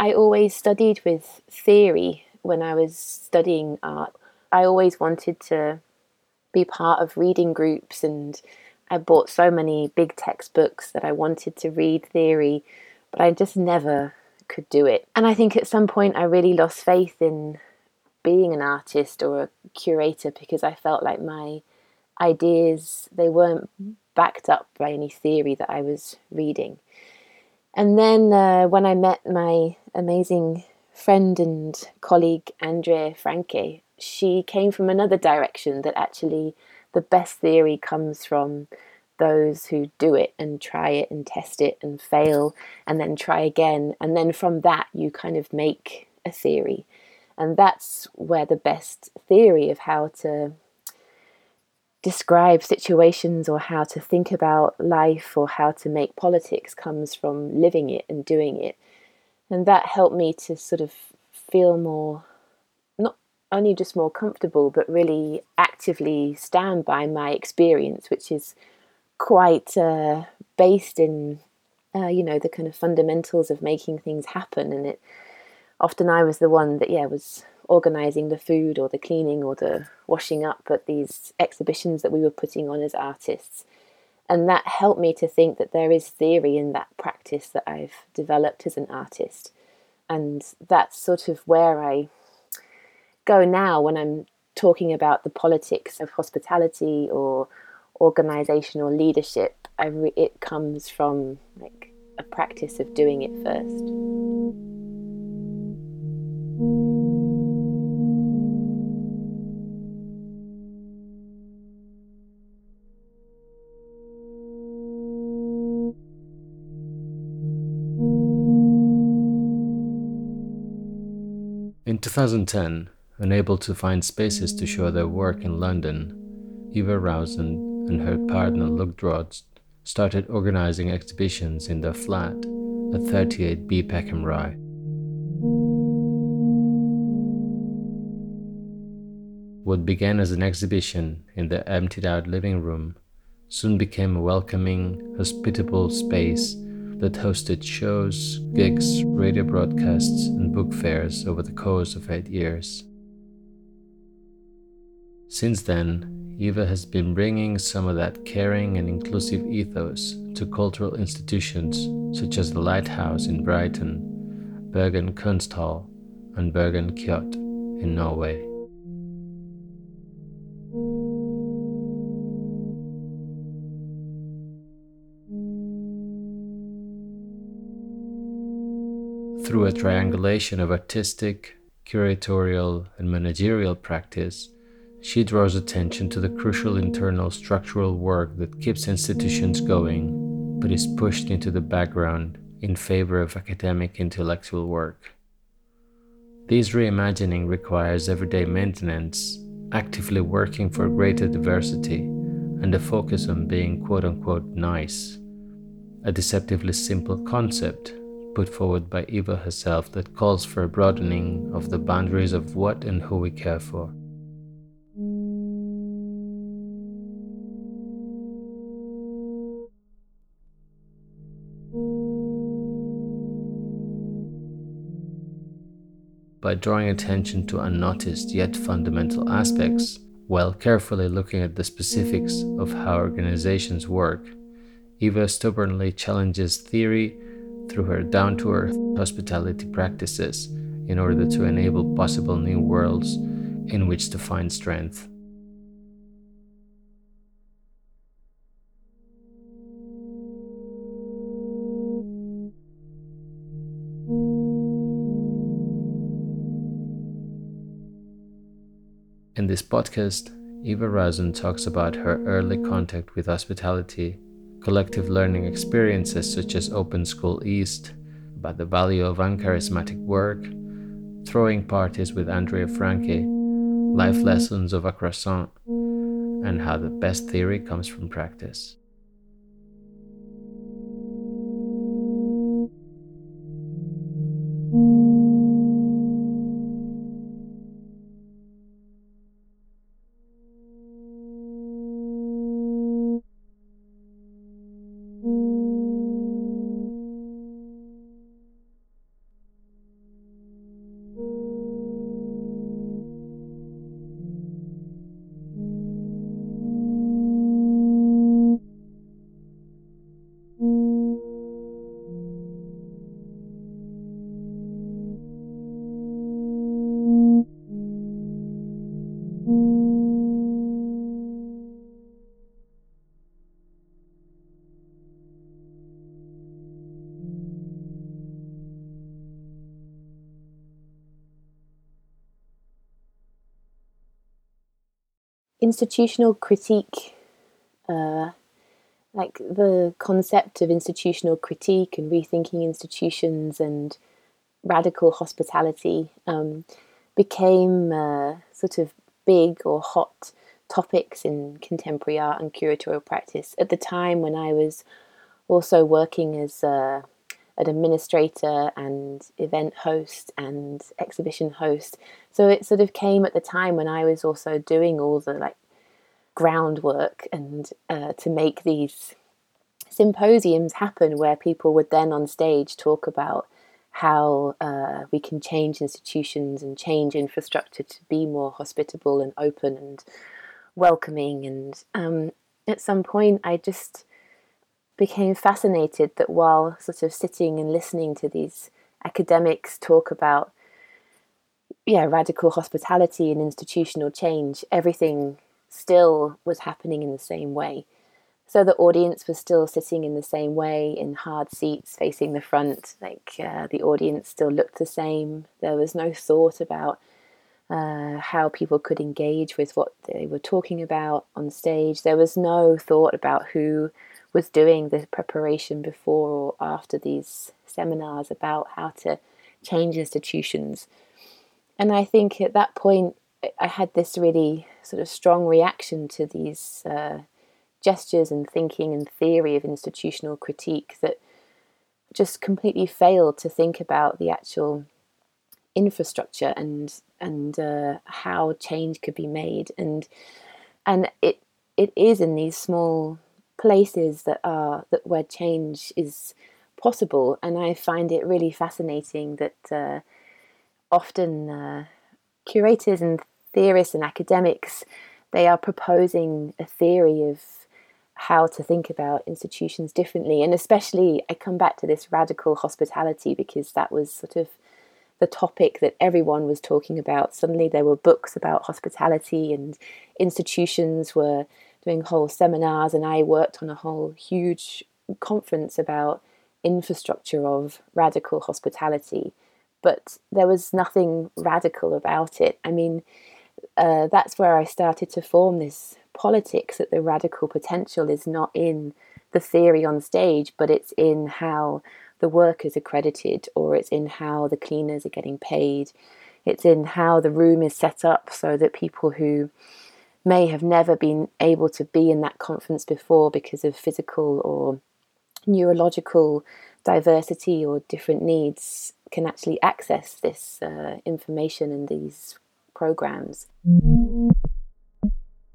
I always studied with theory when I was studying art. I always wanted to be part of reading groups and I bought so many big textbooks that I wanted to read theory, but I just never could do it. And I think at some point I really lost faith in being an artist or a curator because I felt like my ideas they weren't backed up by any theory that I was reading. And then uh, when I met my amazing friend and colleague Andrea Francke, she came from another direction that actually the best theory comes from those who do it and try it and test it and fail and then try again. And then from that, you kind of make a theory. And that's where the best theory of how to describe situations or how to think about life or how to make politics comes from living it and doing it. And that helped me to sort of feel more, not only just more comfortable, but really actively stand by my experience, which is quite uh, based in, uh, you know, the kind of fundamentals of making things happen. And it often I was the one that, yeah, was organizing the food or the cleaning or the washing up at these exhibitions that we were putting on as artists. And that helped me to think that there is theory in that practice that I've developed as an artist. And that's sort of where I go now when I'm talking about the politics of hospitality or organizational leadership. I re- it comes from like a practice of doing it first. 2010, unable to find spaces to show their work in London, Eva Rowson and her partner Luke started organizing exhibitions in their flat at 38B Peckham Rye. What began as an exhibition in the emptied out living room soon became a welcoming, hospitable space that hosted shows, gigs, radio broadcasts, and book fairs over the course of eight years. Since then, Eva has been bringing some of that caring and inclusive ethos to cultural institutions such as the Lighthouse in Brighton, Bergen Kunsthall, and Bergen Kjøtt in Norway. Through a triangulation of artistic, curatorial, and managerial practice, she draws attention to the crucial internal structural work that keeps institutions going, but is pushed into the background in favor of academic intellectual work. This reimagining requires everyday maintenance, actively working for greater diversity, and a focus on being quote unquote nice, a deceptively simple concept put forward by Eva herself that calls for a broadening of the boundaries of what and who we care for. By drawing attention to unnoticed yet fundamental aspects, while carefully looking at the specifics of how organizations work, Eva stubbornly challenges theory through her down to earth hospitality practices in order to enable possible new worlds in which to find strength. In this podcast, Eva Rowson talks about her early contact with hospitality collective learning experiences such as Open School East, about the value of uncharismatic work, throwing parties with Andrea Francke, life lessons of a croissant, and how the best theory comes from practice. Institutional critique, uh, like the concept of institutional critique and rethinking institutions and radical hospitality um, became uh, sort of big or hot topics in contemporary art and curatorial practice at the time when I was also working as an administrator and event host and exhibition host. So it sort of came at the time when I was also doing all the like groundwork and uh, to make these symposiums happen where people would then on stage talk about how uh, we can change institutions and change infrastructure to be more hospitable and open and welcoming. And um, at some point, I just became fascinated that while sort of sitting and listening to these academics talk about yeah radical hospitality and institutional change everything still was happening in the same way. So the audience was still sitting in the same way in hard seats facing the front. Like uh, the audience still looked the same. There was no thought about uh, how people could engage with what they were talking about on stage. There was no thought about who was doing the preparation before or after these seminars about how to change institutions. And i think at that point i had this really sort of strong reaction to these uh, gestures and thinking and theory of institutional critique that just completely failed to think about the actual infrastructure and and uh, how change could be made. And and it it is in these small places that are that where change is possible. And I find it really fascinating that uh, often uh, curators and theorists and academics they are proposing a theory of how to think about institutions differently. And especially, I come back to this radical hospitality because that was sort of the topic that everyone was talking about. Suddenly, there were books about hospitality, and institutions were doing whole seminars. And I worked on a whole huge conference about infrastructure of radical hospitality. But there was nothing radical about it. I mean, uh, that's where I started to form this politics that the radical potential is not in the theory on stage, but it's in how the work is accredited or it's in how the cleaners are getting paid. It's in how the room is set up so that people who may have never been able to be in that conference before because of physical or neurological diversity or different needs can actually access this uh, information and these programs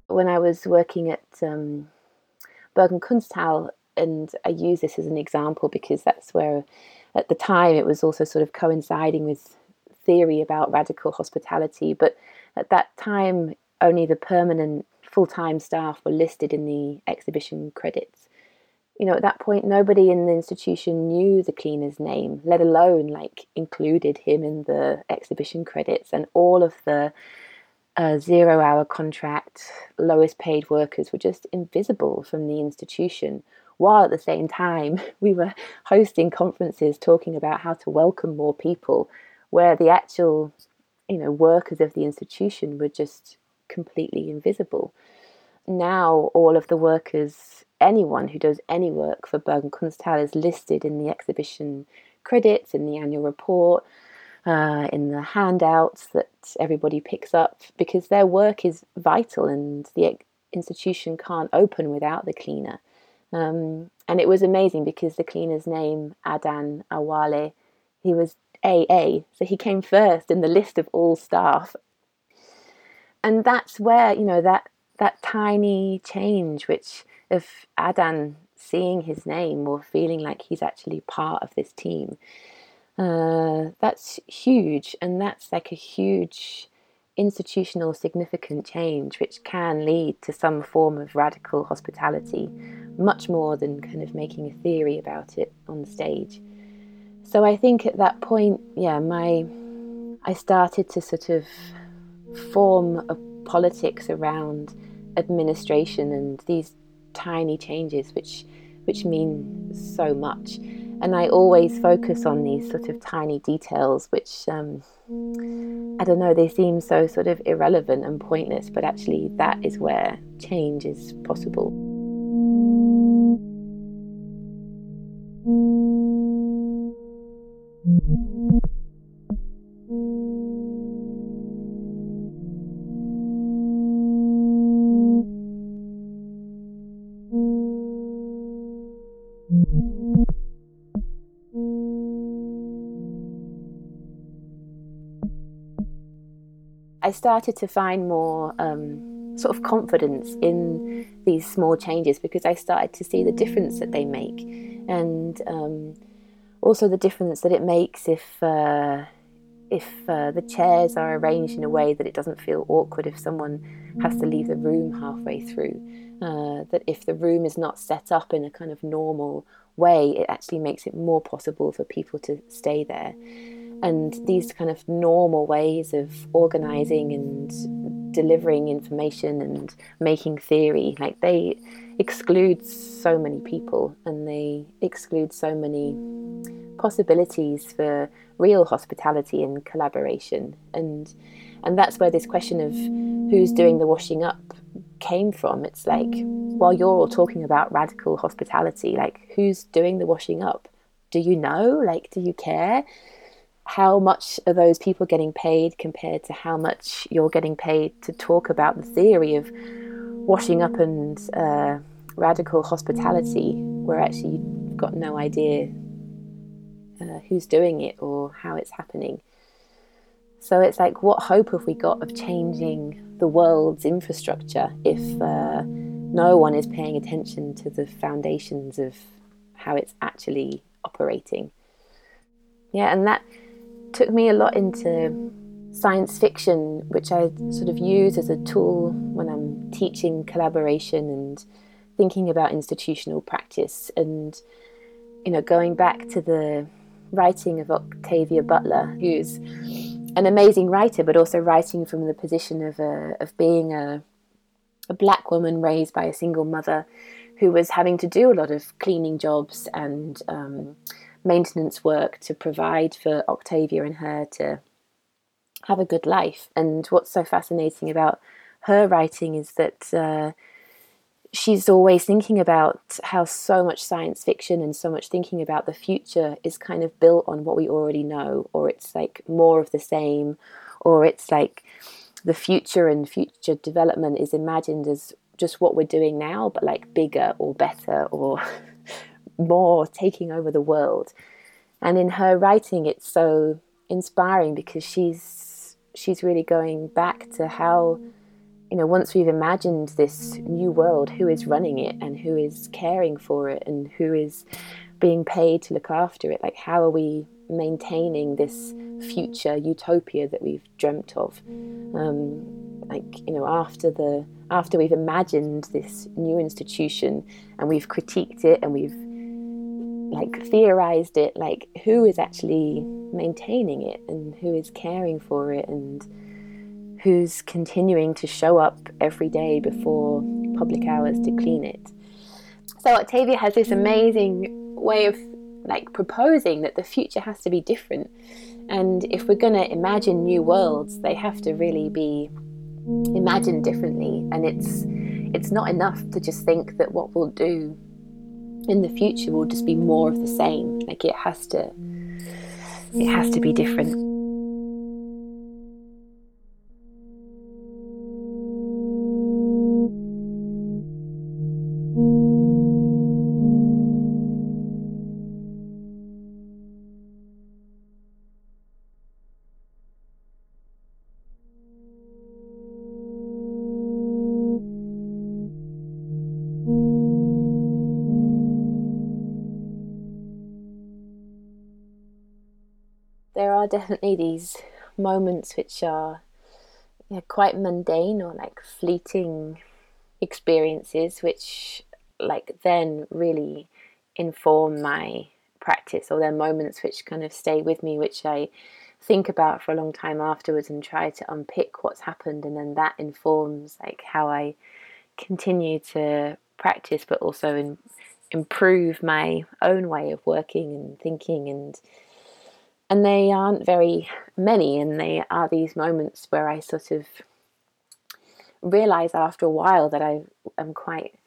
when I was working at um, Bergen Kunsthalle, and I use this as an example because that's where, at the time, it was also sort of coinciding with theory about radical hospitality. But at that time, only the permanent full time staff were listed in the exhibition credits. You know, at that point, nobody in the institution knew the cleaner's name, let alone like included him in the exhibition credits, and all of the uh, a zero hour contract, lowest paid workers were just invisible from the institution, while at the same time we were hosting conferences talking about how to welcome more people, where the actual you know workers of the institution were just completely invisible. Now all of the workers, anyone who does any work for Bergen Kunsthalle is listed in the exhibition credits, in the annual report, uh, in the handouts that everybody picks up because their work is vital and the institution can't open without the cleaner. Um, and it was amazing because the cleaner's name, Adan Awale, he was AA, so he came first in the list of all staff. And that's where, you know, that that tiny change which of Adan seeing his name or feeling like he's actually part of this team uh, that's huge, and that's like a huge institutional significant change which can lead to some form of radical hospitality, much more than kind of making a theory about it on the stage. So I think at that point, yeah, my I started to sort of form a politics around administration and these tiny changes which which mean so much and I always focus on these sort of tiny details, which um, I don't know, they seem so sort of irrelevant and pointless, but actually, that is where change is possible. Started to find more um, sort of confidence in these small changes because I started to see the difference that they make, and um, also the difference that it makes if uh, if uh, the chairs are arranged in a way that it doesn't feel awkward if someone has to leave the room halfway through. Uh, that if the room is not set up in a kind of normal way, it actually makes it more possible for people to stay there and these kind of normal ways of organizing and delivering information and making theory like they exclude so many people and they exclude so many possibilities for real hospitality and collaboration. And and that's where this question of who's doing the washing up came from. It's like while you're all talking about radical hospitality like who's doing the washing up? Do you know? Like do you care how much are those people getting paid compared to how much you're getting paid to talk about the theory of washing up and uh, radical hospitality, where actually you've got no idea uh, who's doing it or how it's happening. So it's like, what hope have we got of changing the world's infrastructure if uh, no one is paying attention to the foundations of how it's actually operating? Yeah, and that took me a lot into science fiction, which I sort of use as a tool when I'm teaching collaboration and thinking about institutional practice. And, you know, going back to the writing of Octavia Butler, who's an amazing writer, but also writing from the position of, a, of being a, a black woman raised by a single mother who was having to do a lot of cleaning jobs and um, maintenance work to provide for Octavia and her to have a good life. And what's so fascinating about her writing is that uh, she's always thinking about how so much science fiction and so much thinking about the future is kind of built on what we already know, or it's like more of the same, or it's like the future and future development is imagined as just what we're doing now, but like bigger or better or more taking over the world. And in her writing, it's so inspiring because she's she's really going back to how you know once we've imagined this new world who is running it and who is caring for it and who is being paid to look after it like how are we maintaining this future utopia that we've dreamt of um, like you know after the after we've imagined this new institution and we've critiqued it and we've like theorized it like who is actually maintaining it and who is caring for it and who's continuing to show up every day before public hours to clean it. So octavia has this amazing way of like proposing that the future has to be different. And if we're going to imagine new worlds they have to really be imagined differently. And it's it's not enough to just think that what we'll do in the future will just be more of the same. Like it has to, it has to be different. Are definitely these moments which are yeah, quite mundane or like fleeting experiences which like then really inform my practice or they're moments which kind of stay with me which I think about for a long time afterwards and try to unpick what's happened. And then that informs like how I continue to practice but also in improve my own way of working and thinking and and they aren't very many and they are these moments where I sort of realize after a while that I am quite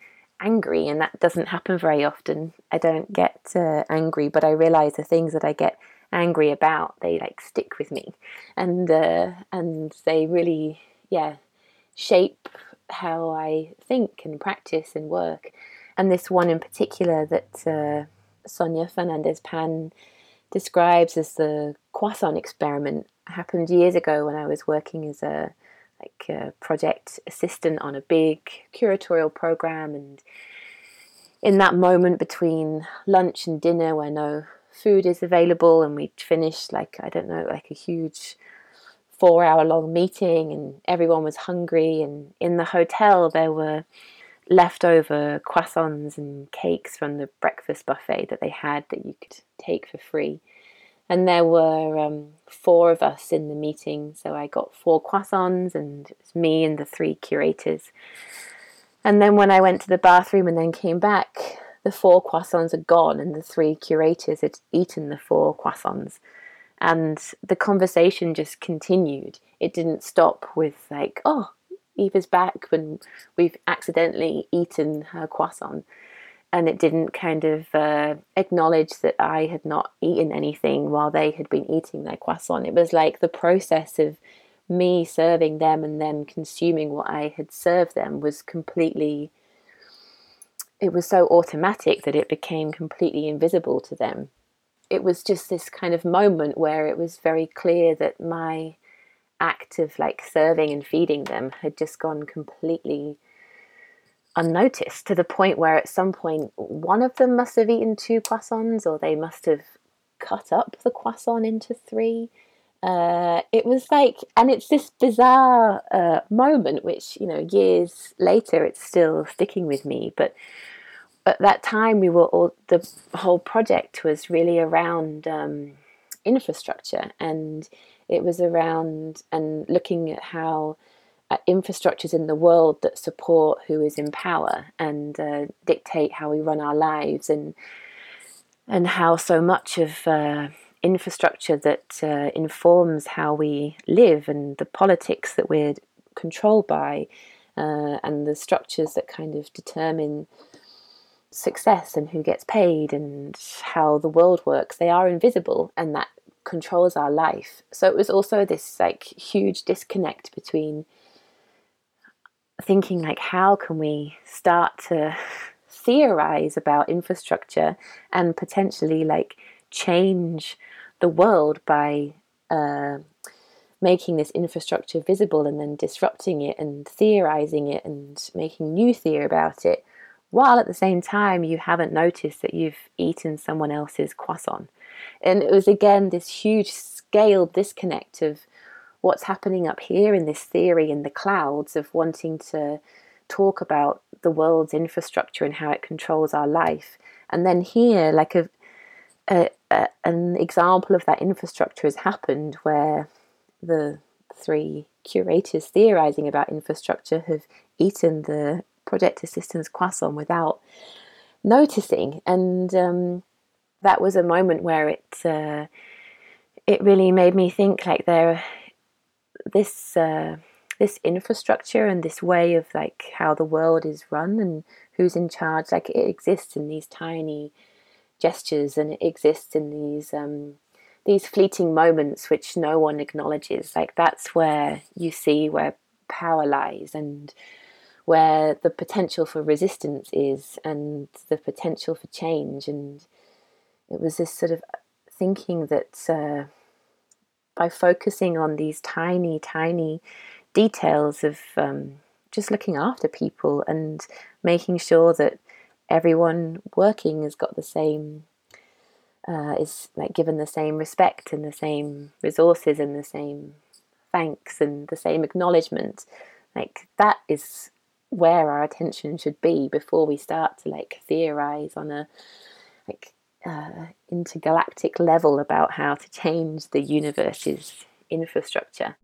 angry and that doesn't happen very often. I don't get uh, angry but I realize the things that I get angry about they like stick with me. And uh, and they really yeah shape how I think and practice and work. And this one in particular that uh, Sonia Fernandez Pan describes as the croissant experiment happened years ago when I was working as a like a project assistant on a big curatorial program. And in that moment between lunch and dinner where no food is available and we'd finished like I don't know like a huge four hour long meeting and everyone was hungry and in the hotel there were leftover croissants and cakes from the breakfast buffet that they had that you could take for free. And there were um, four of us in the meeting, so I got four croissants, and it was me and the three curators. And then when I went to the bathroom and then came back, the four croissants had gone, and the three curators had eaten the four croissants. And the conversation just continued. It didn't stop with, like, oh, Eva's back when we've accidentally eaten her croissant. And it didn't kind of uh, acknowledge that I had not eaten anything while they had been eating their croissant. It was like the process of me serving them and them consuming what I had served them was completely, it was so automatic that it became completely invisible to them. It was just this kind of moment where it was very clear that my act of like serving and feeding them had just gone completely unnoticed to the point where at some point one of them must have eaten two croissants or they must have cut up the croissant into three. Uh, it was like, and it's this bizarre uh, moment, which, you know, years later it's still sticking with me. But at that time, we were all, the whole project was really around um, infrastructure and it was around and looking at how uh, infrastructures in the world that support who is in power and uh, dictate how we run our lives and and how so much of uh, infrastructure that uh, informs how we live and the politics that we're controlled by uh, and the structures that kind of determine success and who gets paid and how the world works they are invisible and that controls our life. So it was also this like huge disconnect between thinking like how can we start to theorize about infrastructure and potentially like change the world by uh, making this infrastructure visible and then disrupting it and theorizing it and making new theory about it while at the same time you haven't noticed that you've eaten someone else's croissant and it was again this huge scale disconnect of what's happening up here in this theory in the clouds of wanting to talk about the world's infrastructure and how it controls our life. And then here, like a, a, a an example of that infrastructure has happened where the three curators theorizing about infrastructure have eaten the project assistant's croissant without noticing. And um, that was a moment where it uh, it really made me think like there this uh, this infrastructure and this way of like how the world is run and who's in charge like it exists in these tiny gestures and it exists in these um, these fleeting moments which no one acknowledges like that's where you see where power lies and where the potential for resistance is and the potential for change. And it was this sort of thinking that uh, by focusing on these tiny, tiny details of um, just looking after people and making sure that everyone working has got the same uh, is like given the same respect and the same resources and the same thanks and the same acknowledgement like that is where our attention should be before we start to like theorize on a like uh, intergalactic level about how to change the universe's infrastructure.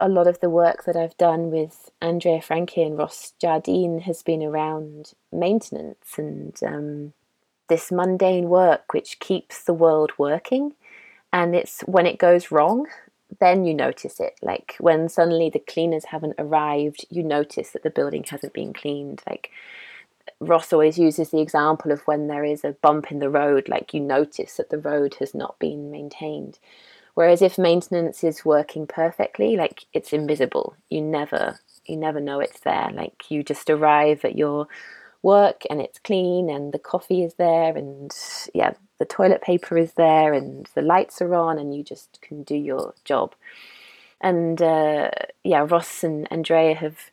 a lot of the work that I've done with Andrea Francke and Ross Jardine has been around maintenance and um, this mundane work which keeps the world working. And it's when it goes wrong, then you notice it. Like when suddenly the cleaners haven't arrived, you notice that the building hasn't been cleaned. Like Ross always uses the example of when there is a bump in the road, like you notice that the road has not been maintained. Whereas if maintenance is working perfectly, like it's invisible. You never you never know it's there. Like you just arrive at your work and it's clean and the coffee is there and yeah, the toilet paper is there and the lights are on and you just can do your job. And uh, yeah, Ross and Andrea have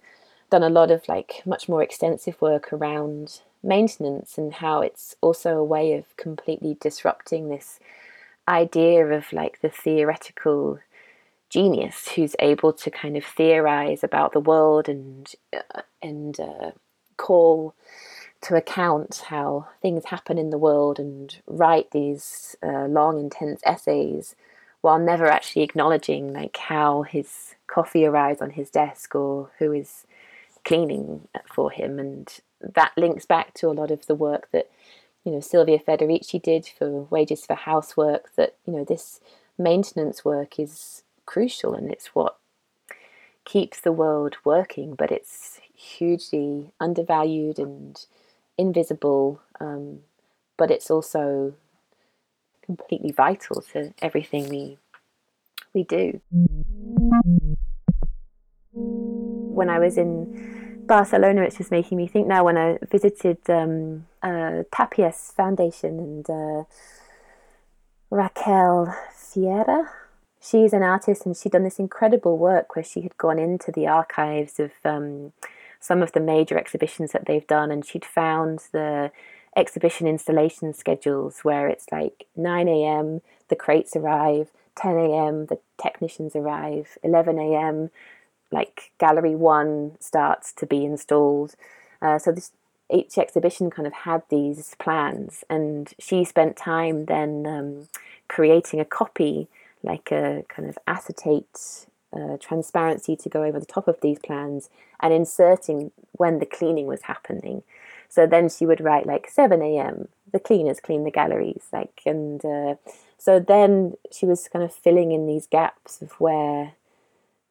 done a lot of like much more extensive work around maintenance and how it's also a way of completely disrupting this idea of like the theoretical genius who's able to kind of theorize about the world and uh, and uh, call to account how things happen in the world and write these uh, long intense essays while never actually acknowledging like how his coffee arrives on his desk or who is cleaning for him. And that links back to a lot of the work that you know Silvia Federici did for Wages for Housework that you know this maintenance work is crucial and it's what keeps the world working, but it's hugely undervalued and invisible, um, but it's also completely vital to everything we we do. When I was in Barcelona, it's just making me think now when I visited um, uh, Tapies Foundation and uh, Raquel Friera. She's an artist and she'd done this incredible work where she had gone into the archives of um, some of the major exhibitions that they've done and she'd found the exhibition installation schedules where it's like 9 a.m., the crates arrive, 10 a.m., the technicians arrive, 11 a.m., like gallery one starts to be installed. Uh, so this each exhibition kind of had these plans, and she spent time then um, creating a copy, like a kind of acetate uh, transparency to go over the top of these plans, and inserting when the cleaning was happening. So then she would write like 7 a.m. The cleaners clean the galleries, like, and uh, so then she was kind of filling in these gaps of where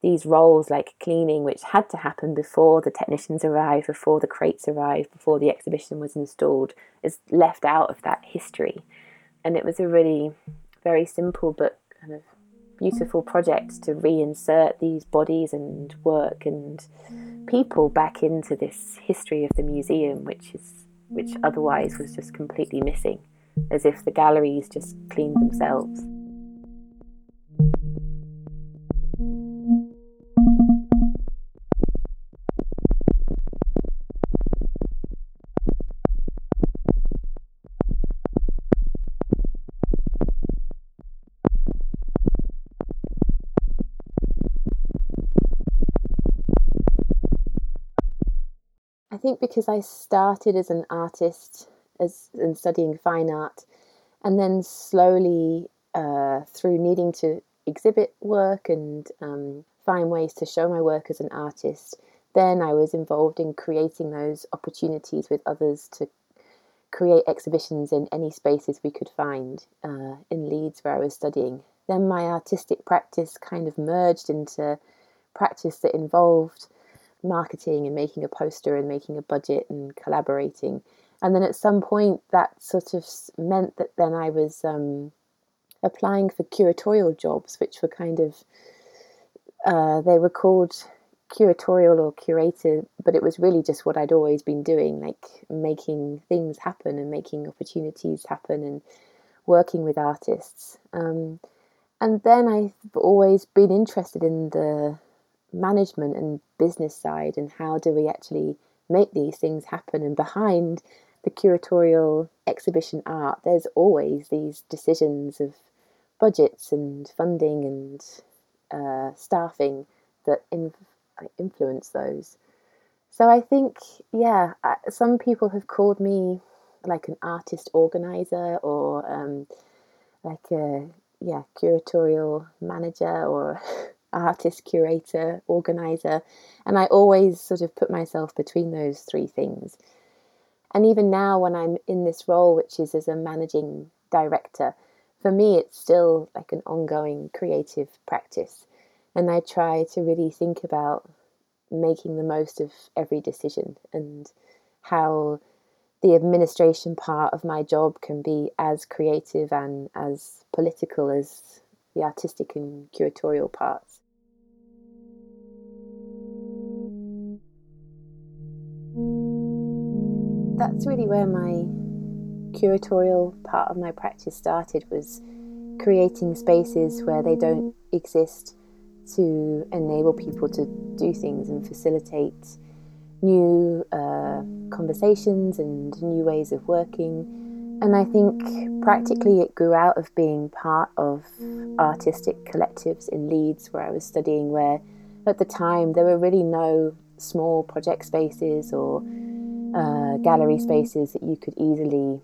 these roles like cleaning, which had to happen before the technicians arrived, before the crates arrived, before the exhibition was installed, is left out of that history. And it was a really very simple but kind of beautiful project to reinsert these bodies and work and people back into this history of the museum, which is which otherwise was just completely missing, as if the galleries just cleaned themselves. Because I started as an artist as and studying fine art, and then slowly uh, through needing to exhibit work and um, find ways to show my work as an artist, then I was involved in creating those opportunities with others to create exhibitions in any spaces we could find uh, in Leeds where I was studying. Then my artistic practice kind of merged into practice that involved marketing and making a poster and making a budget and collaborating. And then at some point, that sort of meant that then I was um, applying for curatorial jobs, which were kind of, uh, they were called curatorial or curator, but it was really just what I'd always been doing, like making things happen and making opportunities happen and working with artists. Um, and then I've always been interested in the management and business side and how do we actually make these things happen? And behind the curatorial exhibition art there's always these decisions of budgets and funding and uh, staffing that in, influence those. So i think yeah some people have called me like an artist organizer or um, like a yeah curatorial manager or artist, curator, organizer. And I always sort of put myself between those three things. And even now, when I'm in this role, which is as a managing director, for me, it's still like an ongoing creative practice. And I try to really think about making the most of every decision and how the administration part of my job can be as creative and as political as the artistic and curatorial parts. That's really where my curatorial part of my practice started was creating spaces where they don't exist to enable people to do things and facilitate new uh, conversations and new ways of working. And I think practically it grew out of being part of artistic collectives in Leeds, where I was studying, where at the time there were really no small project spaces or uh, gallery spaces that you could easily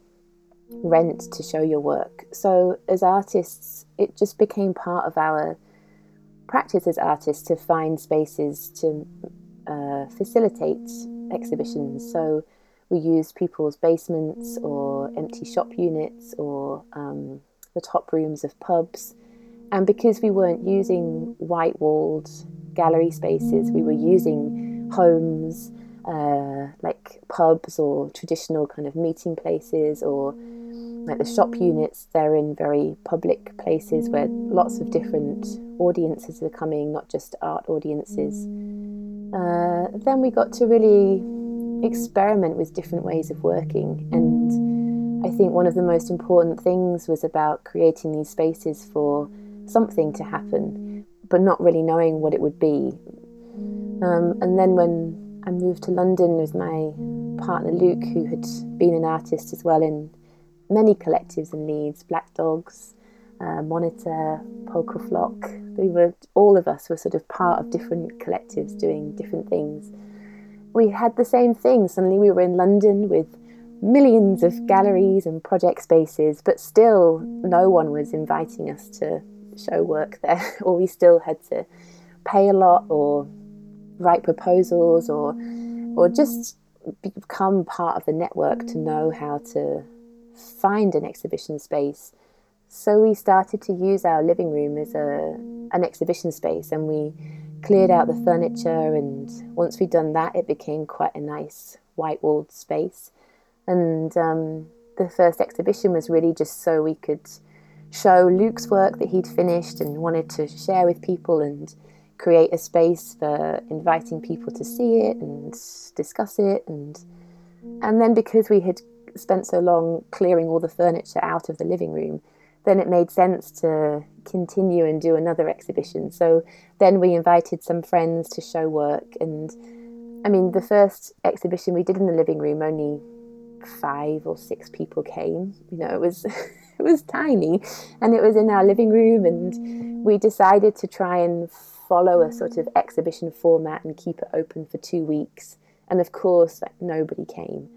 rent to show your work. So, as artists, it just became part of our practice as artists to find spaces to uh, facilitate exhibitions. So we used people's basements or empty shop units or um, the top rooms of pubs. And because we weren't using white walled gallery spaces, we were using homes uh, like pubs or traditional kind of meeting places or like the shop units, they're in very public places where lots of different audiences are coming, not just art audiences. Uh, then we got to really experiment with different ways of working. And I think one of the most important things was about creating these spaces for something to happen, but not really knowing what it would be. Um, and then when I moved to London with my partner Luke, who had been an artist as well in many collectives in Leeds, Black Dogs, uh, Monitor, Polka Flock. We were all of us were sort of part of different collectives doing different things. We had the same thing. Suddenly we were in London with millions of galleries and project spaces, but still no one was inviting us to show work there, or we still had to pay a lot or write proposals or or just become part of the network to know how to find an exhibition space. So we started to use our living room as a an exhibition space, and we cleared out the furniture. And once we'd done that, it became quite a nice white walled space. And um, the first exhibition was really just so we could show Luke's work that he'd finished and wanted to share with people and create a space for inviting people to see it and discuss it and and then because we had spent so long clearing all the furniture out of the living room, then it made sense to continue and do another exhibition. So then we invited some friends to show work. And I mean, the first exhibition we did in the living room, only five or six people came. You know, it was. it was tiny and it was in our living room and we decided to try and follow a sort of exhibition format and keep it open for two weeks and of course like, nobody came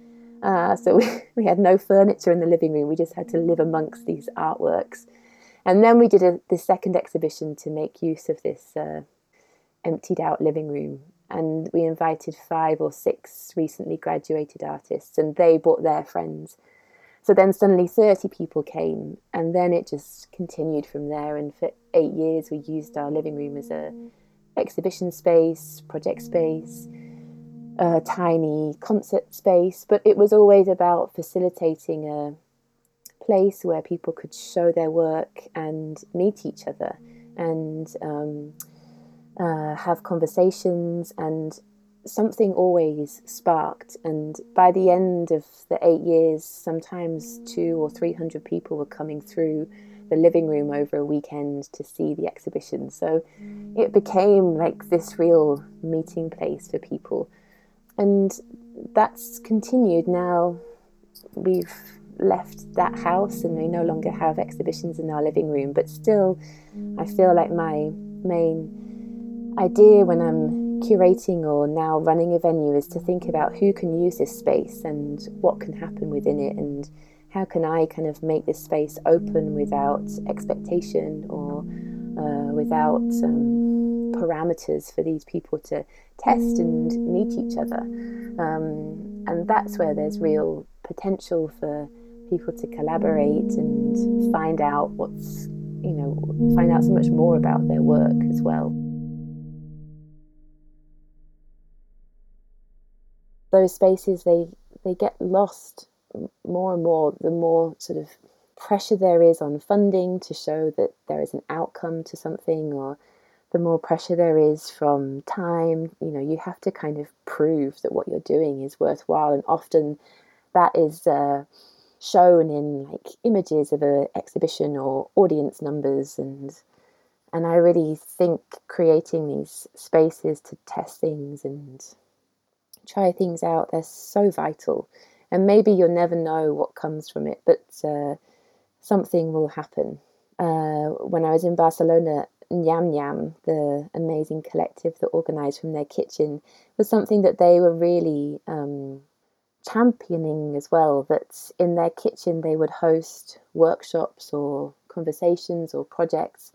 uh, so we, we had no furniture in the living room. We just had to live amongst these artworks. And then we did a, the second exhibition to make use of this uh, emptied out living room. And we invited five or six recently graduated artists, and they brought their friends. So then suddenly 30 people came, and then it just continued from there. And for eight years, we used our living room as a exhibition space, project space a tiny concert space, but it was always about facilitating a place where people could show their work and meet each other and um, uh, have conversations and something always sparked and by the end of the eight years sometimes two or three hundred people were coming through the living room over a weekend to see the exhibition so it became like this real meeting place for people and that's continued now. We've left that house and we no longer have exhibitions in our living room, but still, I feel like my main idea when I'm curating or now running a venue is to think about who can use this space and what can happen within it and how can I kind of make this space open without expectation or uh, without um, parameters for these people to test and meet each other. Um, and that's where there's real potential for people to collaborate and find out what's, you know, find out so much more about their work as well. Those spaces, they, they get lost more and more the more sort of pressure there is on funding to show that there is an outcome to something or the more pressure there is from time. You know you have to kind of prove that what you're doing is worthwhile and often that is uh, shown in like images of an exhibition or audience numbers and and I really think creating these spaces to test things and try things out they're so vital and maybe you'll never know what comes from it but uh, something will happen uh, when I was in Barcelona Nyam Nyam, the amazing collective that organised from their kitchen, was something that they were really um, championing as well. That in their kitchen they would host workshops or conversations or projects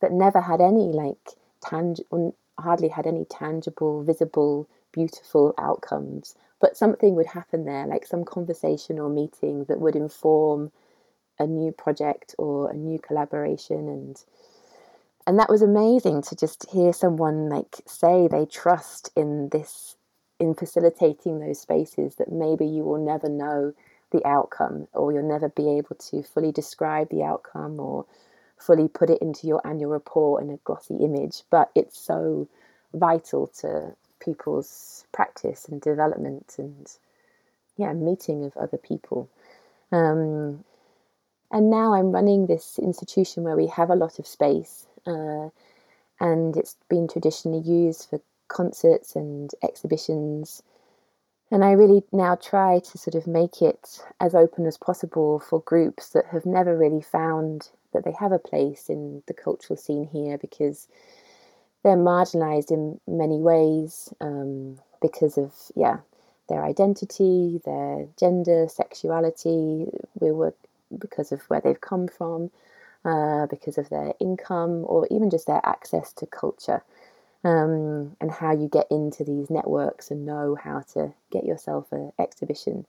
that never had any like tangible, hardly had any tangible, visible, beautiful outcomes. But something would happen there, like some conversation or meeting that would inform a new project or a new collaboration and and that was amazing to just hear someone like say they trust in this in facilitating those spaces that maybe you will never know the outcome or you'll never be able to fully describe the outcome or fully put it into your annual report in a glossy image but it's so vital to people's practice and development and yeah meeting of other people um, and now i'm running this institution where we have a lot of space uh, and it's been traditionally used for concerts and exhibitions. And I really now try to sort of make it as open as possible for groups that have never really found that they have a place in the cultural scene here because they're marginalized in many ways um, because of, yeah, their identity, their gender, sexuality, we were because of where they've come from uh, because of their income or even just their access to culture um, and how you get into these networks and know how to get yourself an exhibition.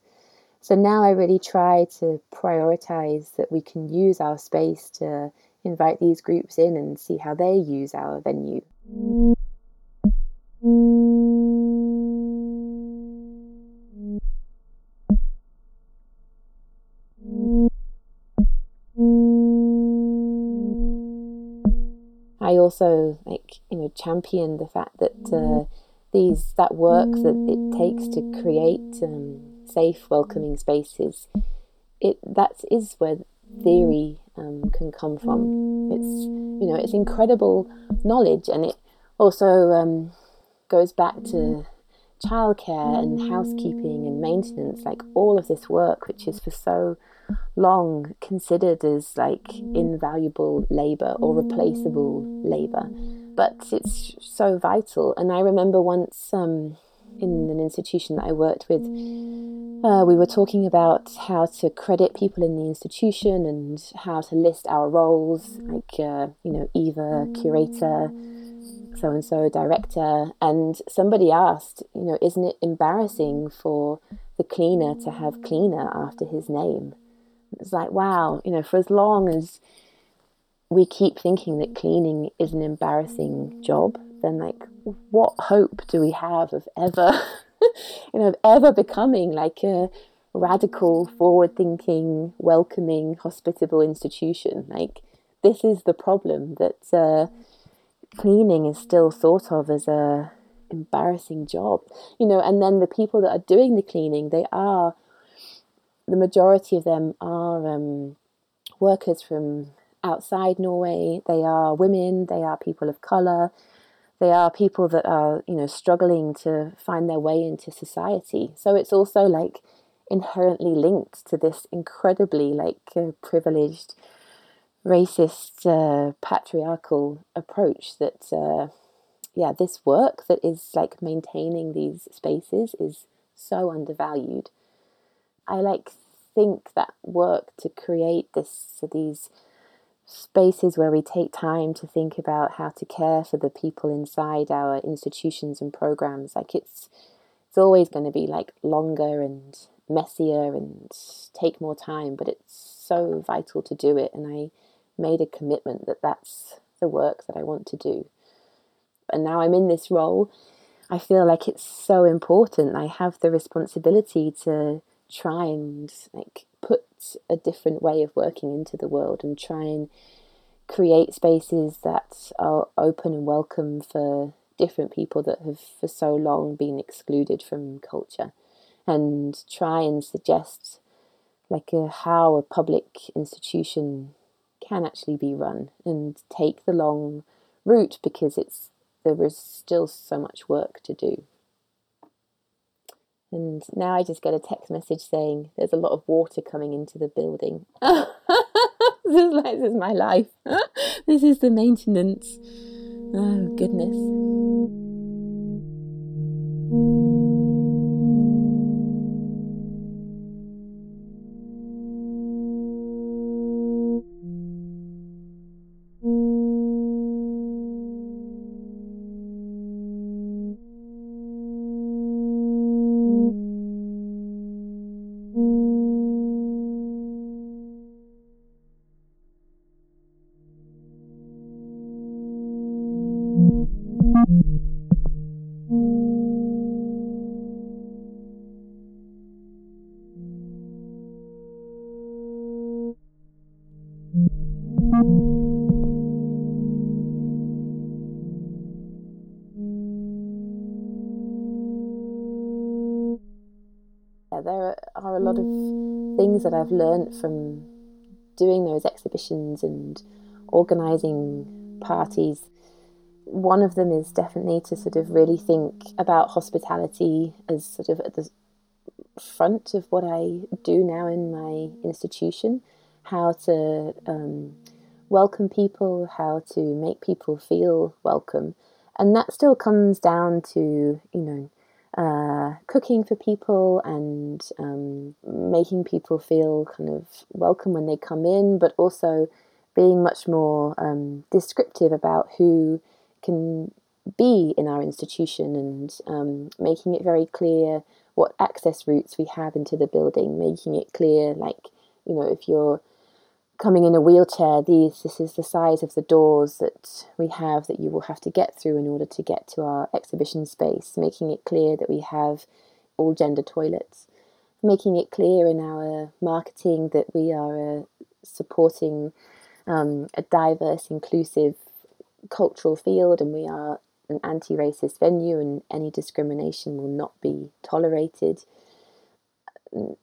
So now I really try to prioritize that we can use our space to invite these groups in and see how they use our venue. I also like you know champion the fact that uh, these that work that it takes to create um, safe, welcoming spaces. It that is where theory um, can come from. It's you know it's incredible knowledge, and it also um, goes back to childcare and housekeeping and maintenance, like all of this work, which is for so long considered as like invaluable labor or replaceable labor, but it's so vital. And I remember once um, in an institution that I worked with, uh, we were talking about how to credit people in the institution and how to list our roles, like uh, you know, Eva, curator so and so director. And somebody asked you know isn't it embarrassing for the cleaner to have cleaner after his name? It's like wow you know for as long as we keep thinking that cleaning is an embarrassing job then like what hope do we have of ever you know of ever becoming like a radical forward thinking welcoming hospitable institution? Like this is the problem that uh, cleaning is still thought of as a embarrassing job you know and then the people that are doing the cleaning they are the majority of them are um, workers from outside Norway. They are women. They are people of color they are people that are you know struggling to find their way into society so it's also like inherently linked to this incredibly like uh, privileged racist, uh, patriarchal approach that, uh, yeah, this work that is like maintaining these spaces is so undervalued. I like think that work to create this these spaces where we take time to think about how to care for the people inside our institutions and programs. Like it's it's always going to be like longer and messier and take more time, but it's so vital to do it. And I made a commitment that that's the work that I want to do. And now I'm in this role. I feel like it's so important. I have the responsibility to try and like a different way of working into the world and try and create spaces that are open and welcome for different people that have for so long been excluded from culture and try and suggest like a, how a public institution can actually be run and take the long route because it's there is still so much work to do. And now I just get a text message saying there's a lot of water coming into the building. this, is this is my life. this is the maintenance. Oh, goodness. I've learned from doing those exhibitions and organizing parties. One of them is definitely to sort of really think about hospitality as sort of at the front of what I do now in my institution, how to um, welcome people, how to make people feel welcome. And that still comes down to, you know, uh, cooking for people and um, making people feel kind of welcome when they come in, but also being much more um, descriptive about who can be in our institution and um, making it very clear what access routes we have into the building, making it clear, like, you know, if you're coming in a wheelchair, these this is the size of the doors that we have that you will have to get through in order to get to our exhibition space, making it clear that we have all gender toilets, making it clear in our marketing that we are uh, supporting um, a diverse, inclusive cultural field and we are an anti racist venue and any discrimination will not be tolerated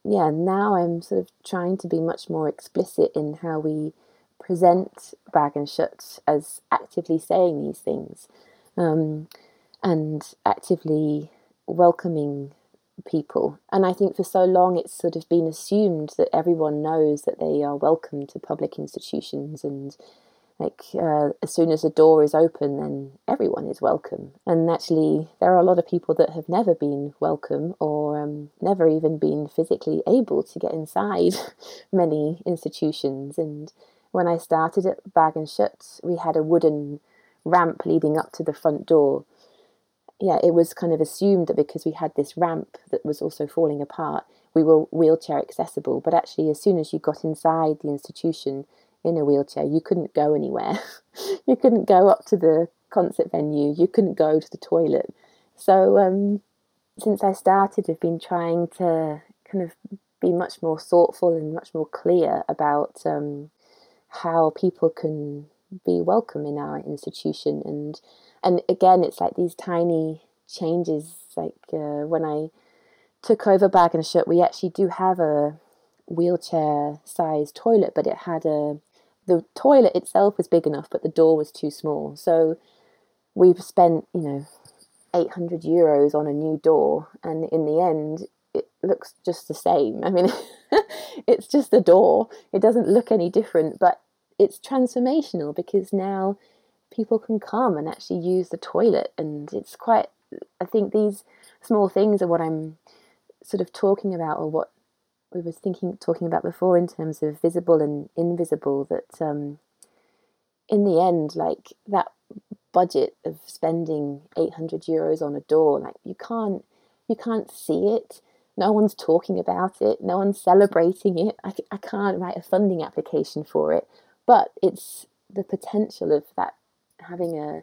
yeah, now I'm sort of trying to be much more explicit in how we present Bergen Kjøtt as actively saying these things um, and actively welcoming people. And I think for so long it's sort of been assumed that everyone knows that they are welcome to public institutions and like uh, as soon as the door is open then everyone is welcome. And actually there are a lot of people that have never been welcome or um, never even been physically able to get inside many institutions. And when i started at Bergen Kjøtt we had a wooden ramp leading up to the front door. Yeah it was kind of assumed that because we had this ramp that was also falling apart we were wheelchair accessible. But actually as soon as you got inside the institution in a wheelchair. You couldn't go anywhere. you couldn't go up to the concert venue. You couldn't go to the toilet. So um, since I started, I've been trying to kind of be much more thoughtful and much more clear about um, how people can be welcome in our institution. And and again, it's like these tiny changes. Like uh, when I took over Bergen Kjøtt, we actually do have a wheelchair sized toilet, but it had a the toilet itself was big enough, but the door was too small. So we've spent, you know, 800 euros on a new door, and in the end, it looks just the same. I mean, it's just a door, it doesn't look any different, but it's transformational because now people can come and actually use the toilet, and it's quite, I think these small things are what I'm sort of talking about, or what we were thinking talking about before in terms of visible and invisible that um, in the end, like that budget of spending 800 euros on a door, like you can't, you can't see it. No one's talking about it. No one's celebrating it. I, I can't write a funding application for it. But it's the potential of that having a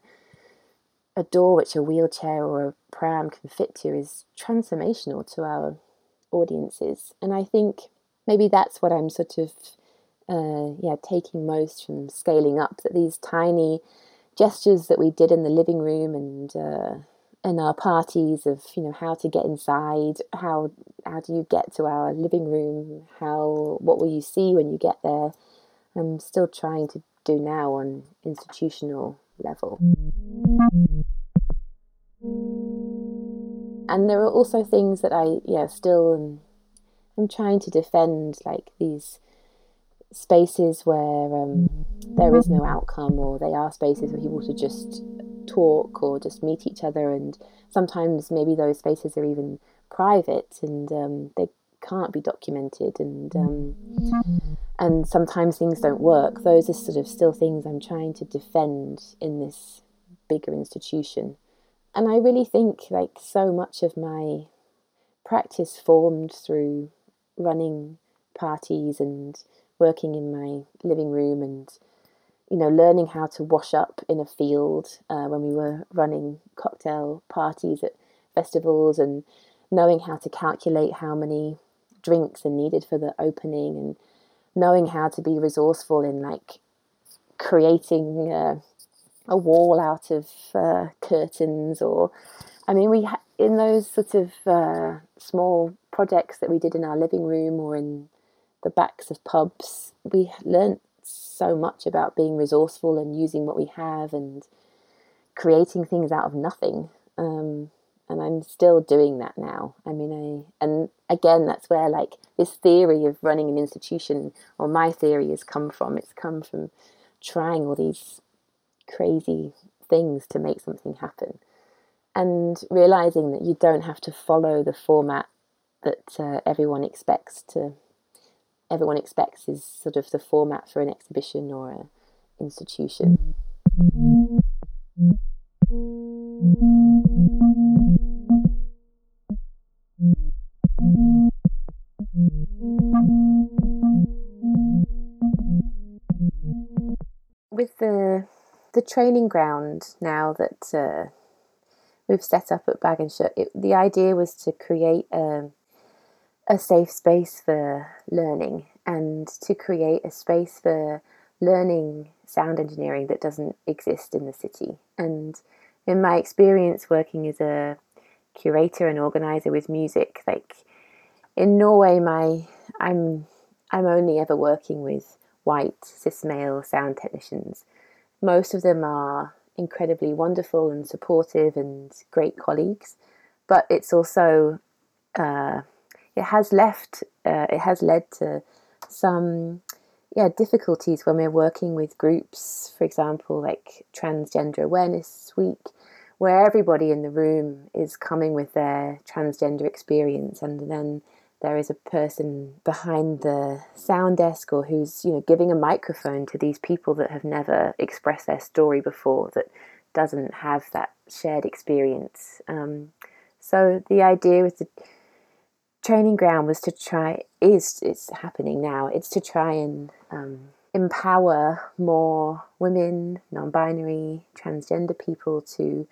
a door which a wheelchair or a pram can fit to is transformational to our audiences. And I think maybe that's what I'm sort of uh, yeah taking most from scaling up that these tiny gestures that we did in the living room and uh, in our parties of you know how to get inside how how do you get to our living room? How what will you see when you get there? I'm still trying to do now on institutional level and there are also things that i yeah still am i'm trying to defend like these spaces where um, there is no outcome or they are spaces for people to just talk or just meet each other. And sometimes maybe those spaces are even private and um, they can't be documented. And um, and sometimes things don't work. Those are sort of still things i'm trying to defend in this bigger institution and i really think like so much of my practice formed through running parties and working in my living room and you know learning how to wash up in a field uh, when we were running cocktail parties at festivals and knowing how to calculate how many drinks are needed for the opening and knowing how to be resourceful in like creating uh, a wall out of uh, curtains or i mean we ha- in those sort of uh, small projects that we did in our living room or in the backs of pubs, we learnt so much about being resourceful and using what we have and creating things out of nothing. Um, and I'm still doing that now. I mean, I and again, that's where like this theory of running an institution, or my theory, has come from. It's come from trying all these crazy things to make something happen, and realizing that you don't have to follow the format that uh, everyone expects to everyone expects is sort of the format for an exhibition or an institution. With the the training ground now that uh, we've set up at Bergen Kjøtt, it, the idea was to create a um, a safe space for learning and to create a space for learning sound engineering that doesn't exist in the city. And in my experience working as a curator and organizer with music, like in Norway, my I'm I'm only ever working with white cis male sound technicians. Most of them are incredibly wonderful and supportive and great colleagues, but it's also uh, it has left, uh, it has led to some yeah difficulties when we're working with groups, for example, like Transgender Awareness Week, where everybody in the room is coming with their transgender experience, and then there is a person behind the sound desk or who's you know giving a microphone to these people that have never expressed their story before that doesn't have that shared experience. Um, so the idea with the training ground was to try is it's happening now. It's to try and um, empower more women non-binary transgender people to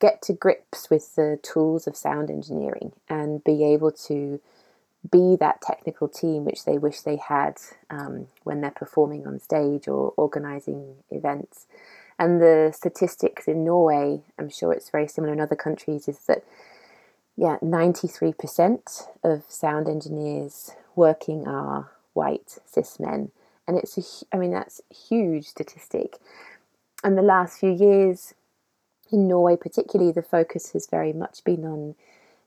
get to grips with the tools of sound engineering and be able to be that technical team which they wish they had um, when they're performing on stage or organizing events and the statistics in norway i'm sure it's very similar in other countries is that yeah, 93% of sound engineers working are white cis men. And it's a, I mean, that's a huge statistic. And the last few years in Norway, particularly, the focus has very much been on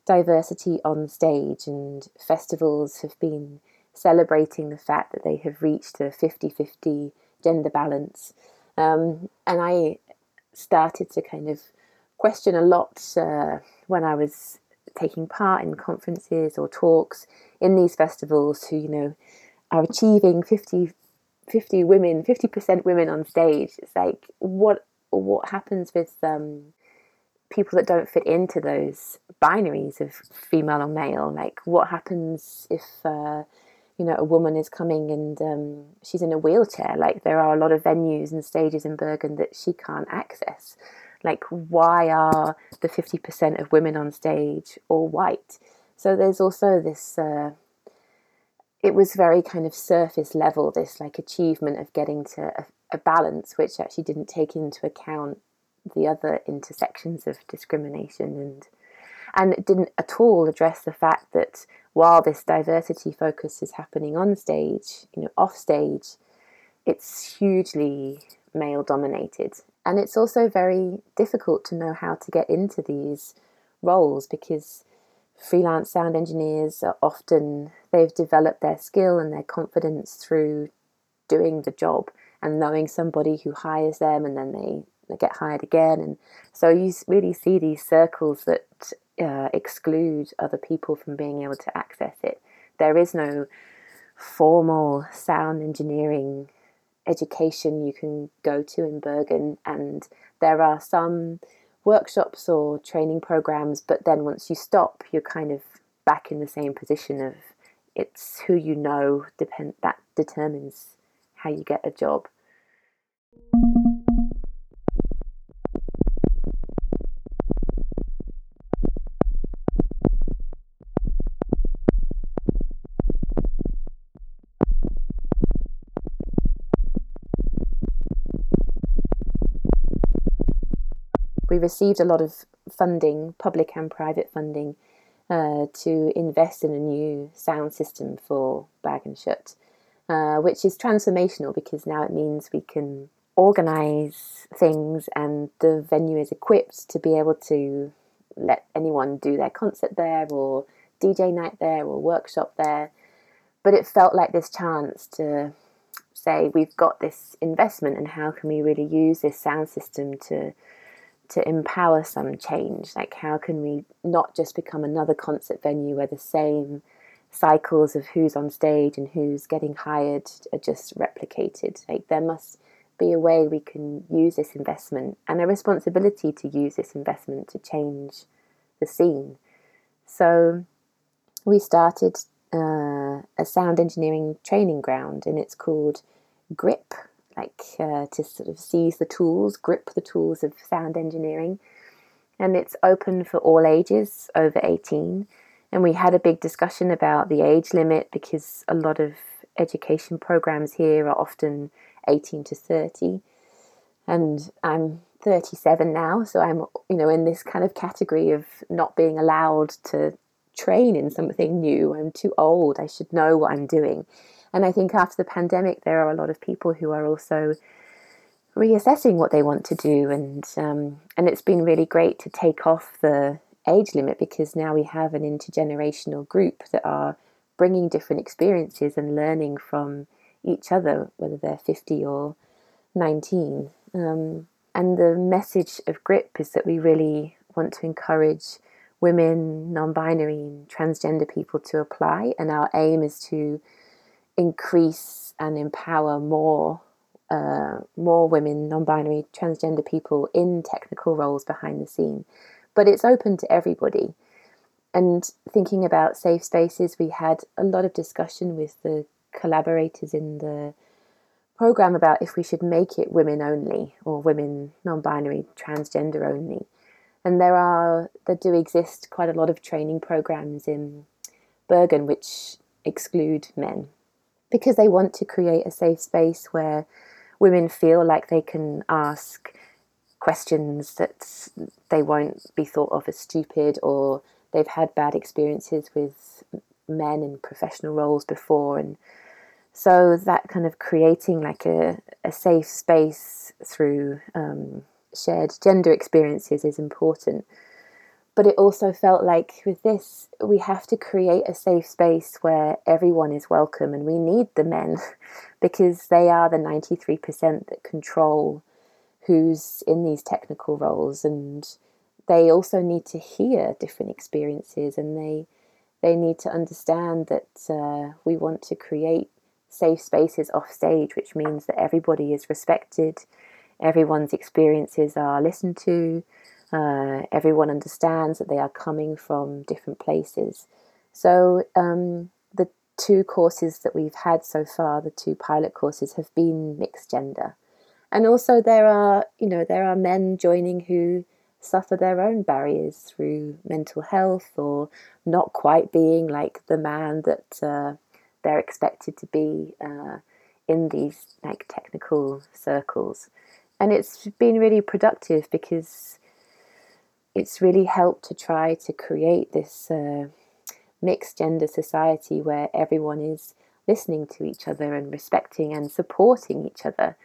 diversity on stage, and festivals have been celebrating the fact that they have reached a 50 50 gender balance. Um, and I started to kind of question a lot uh, when I was taking part in conferences or talks in these festivals who, you know, are achieving 50 50 women 50% women on stage it's like what what happens with um, people that don't fit into those binaries of female or male like what happens if uh, you know a woman is coming and um, she's in a wheelchair? Like there are a lot of venues and stages in bergen that she can't access. Like why are the 50% of women on stage all white? So there's also this uh, it was very kind of surface level, this like achievement of getting to a, a balance, which actually didn't take into account the other intersections of discrimination and and it didn't at all address the fact that while this diversity focus is happening on stage, you know, off stage, it's hugely male dominated. And it's also very difficult to know how to get into these roles because freelance sound engineers are often they've developed their skill and their confidence through doing the job and knowing somebody who hires them and then they, they get hired again and so you really see these circles that uh, exclude other people from being able to access it there is no formal sound engineering education you can go to in Bergen and there are some workshops or training programs, but then once you stop, you're kind of back in the same position of it's who you know depend that determines how you get a job. Received a lot of funding, public and private funding, uh, to invest in a new sound system for Bergen Kjøtt, uh, which is transformational because now it means we can organize things and the venue is equipped to be able to let anyone do their concert there or DJ night there or workshop there. But it felt like this chance to say we've got this investment and how can we really use this sound system to to empower some change. Like, how can we not just become another concert venue where the same cycles of who's on stage and who's getting hired are just replicated? Like, there must be a way we can use this investment and a responsibility to use this investment to change the scene. So, we started uh, a sound engineering training ground, and it's called GRIP, like uh, to sort of seize the tools, grip the tools of sound engineering. And it's open for all ages over 18. And we had a big discussion about the age limit because a lot of education programs here are often 18 to 30. And I'm 37 now, so I'm, you know, in this kind of category of not being allowed to train in something new. I'm too old. I should know what I'm doing. And I think after the pandemic, there are a lot of people who are also reassessing what they want to do, and um, and it's been really great to take off the age limit because now we have an intergenerational group that are bringing different experiences and learning from each other, whether they're 50 or 19. Um, and the message of GRIP is that we really want to encourage women, non binary, and transgender people to apply. And our aim is to increase and empower more uh, more women, non-binary, transgender people in technical roles behind the scene. But it's open to everybody. And thinking about safe spaces, we had a lot of discussion with the collaborators in the program about if we should make it women only or women non-binary transgender only and there are there do exist quite a lot of training programs in Bergen which exclude men because they want to create a safe space where women feel like they can ask questions that they won't be thought of as stupid or they've had bad experiences with men in professional roles before. And so that kind of creating like a, a safe space through um, shared gender experiences is important but it also felt like with this, we have to create a safe space where everyone is welcome, and we need the men because they are the 93% that control who's in these technical roles, and they also need to hear different experiences, and they they need to understand that uh, we want to create safe spaces off stage, which means that everybody is respected, everyone's experiences are listened to, uh, everyone understands that they are coming from different places. So um, the two courses that we've had so far, the two pilot courses, have been mixed gender, and also there are you know there are men joining who suffer their own barriers through mental health or not quite being like the man that uh, they're expected to be uh, in these like technical circles. And it's been really productive because it's really helped to try to create this uh, mixed gender society where everyone is listening to each other and respecting and supporting each other.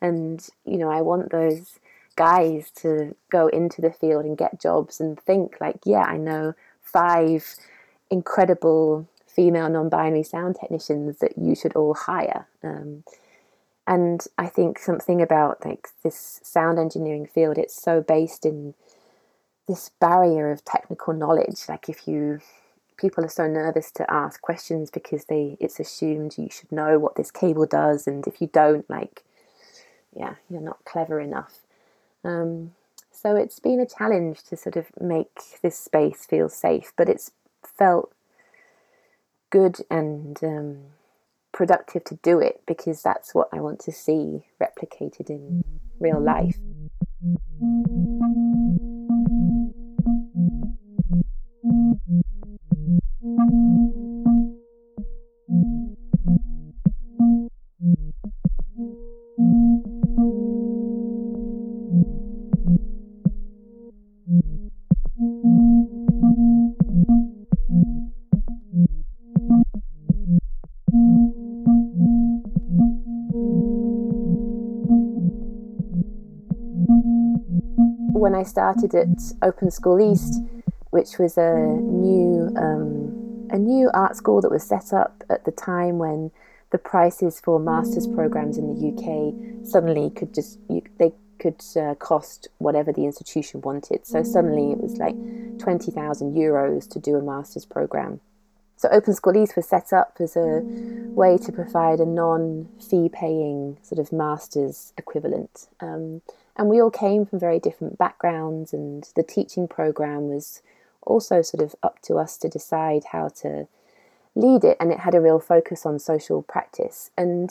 And, you know, I want those guys to go into the field and get jobs and think like, yeah, I know five incredible female non-binary sound technicians that you should all hire. Um, and I think something about like this sound engineering field, it's so based in this barrier of technical knowledge. Like if you people are so nervous to ask questions because they it's assumed you should know what this cable does and if you don't like yeah you're not clever enough um, so it's been a challenge to sort of make this space feel safe, but it's felt good and um, productive to do it because that's what I want to see replicated in real life. When I started at Open School East, which was a new um, a new art school that was set up at the time when the prices for masters programs in the UK suddenly could just you, they could uh, cost whatever the institution wanted. So suddenly it was like twenty thousand euros to do a masters program. So Open School East was set up as a way to provide a non-fee paying sort of masters equivalent. Um, and we all came from very different backgrounds, and the teaching program was also sort of up to us to decide how to lead it. And it had a real focus on social practice. And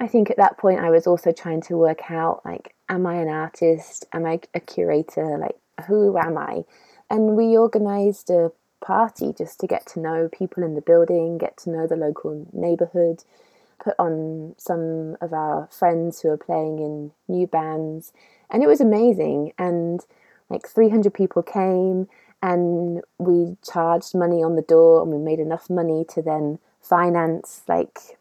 I think at that point, I was also trying to work out like, am I an artist? Am I a curator? Like, who am I? And we organized a party just to get to know people in the building, get to know the local neighborhood, put on some of our friends who are playing in new bands, and it was amazing. And like 300 people came, and we charged money on the door, and we made enough money to then finance like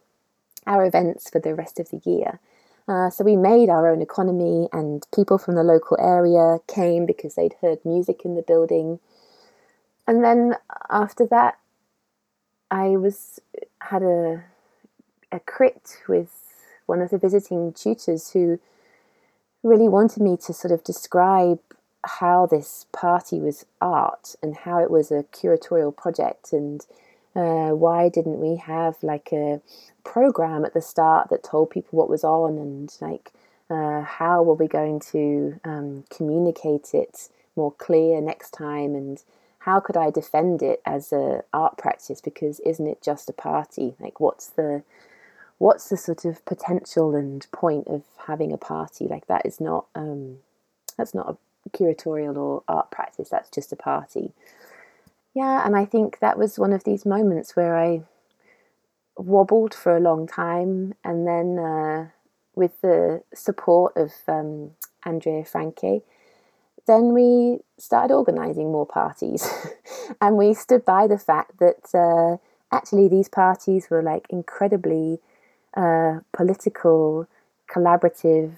our events for the rest of the year. Uh, so we made our own economy, and people from the local area came because they'd heard music in the building. And then after that, I was had a a crit with one of the visiting tutors who really wanted me to sort of describe how this party was art and how it was a curatorial project and uh, why didn't we have like a program at the start that told people what was on and like uh, how were we going to um, communicate it more clear next time and how could I defend it as a art practice? Because isn't it just a party? Like what's the what's the sort of potential and point of having a party? Like that is not um, that's not a curatorial or art practice that's just a party. Yeah and i think that was one of these moments where i wobbled for a long time and then uh, with the support of um, Andrea Francke then we started organizing more parties. And we stood by the fact that uh, actually these parties were like incredibly uh, political, collaborative,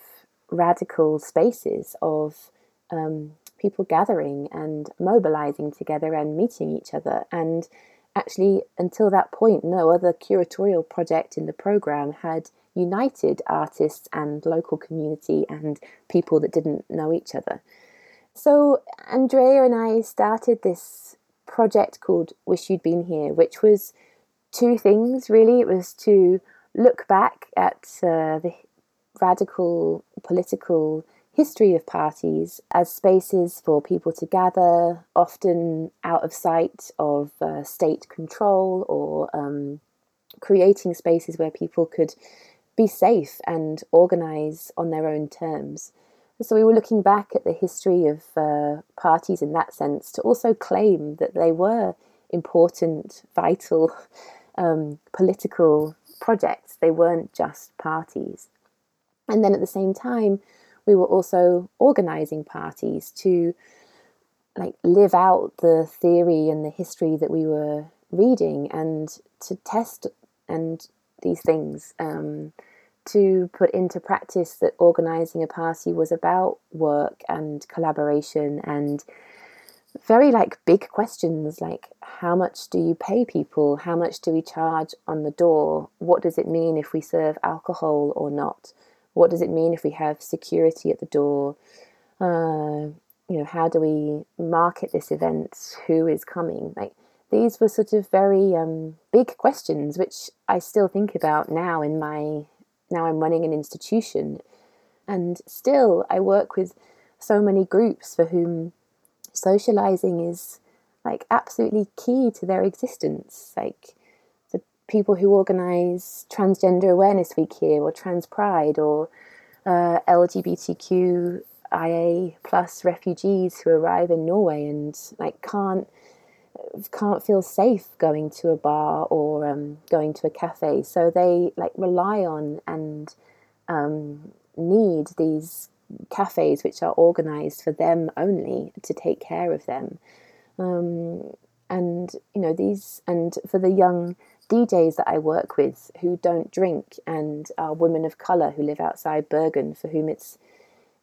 radical spaces of um, people gathering and mobilizing together and meeting each other. And actually, until that point, no other curatorial project in the program had united artists and local community and people that didn't know each other. So, Andrea and I started this project called Wish You'd Been Here, which was two things really. It was to look back at uh, the radical political history of parties as spaces for people to gather, often out of sight of uh, state control or um, creating spaces where people could be safe and organize on their own terms. So we were looking back at the history of uh, parties in that sense to also claim that they were important, vital um, political projects. They weren't just parties. And then at the same time, we were also organizing parties to like live out the theory and the history that we were reading and to test and these things um, to put into practice that organizing a party was about work and collaboration and very like big questions like how much do you pay people? How much do we charge on the door? What does it mean if we serve alcohol or not what does it mean if we have security at the door? Uh, you know, how do we market this event? Who is coming? Like these were sort of very um, big questions, which I still think about now in my now I'm running an institution, and still I work with so many groups for whom socializing is like absolutely key to their existence. Like people who organise Transgender Awareness Week here, or Trans Pride, or uh, LGBTQIA plus refugees who arrive in Norway and like can't can't feel safe going to a bar or um, going to a cafe. So they like rely on and um, need these cafes which are organised for them only to take care of them. Um, and you know these and for the young DJs that I work with who don't drink and are women of colour who live outside Bergen, for whom it's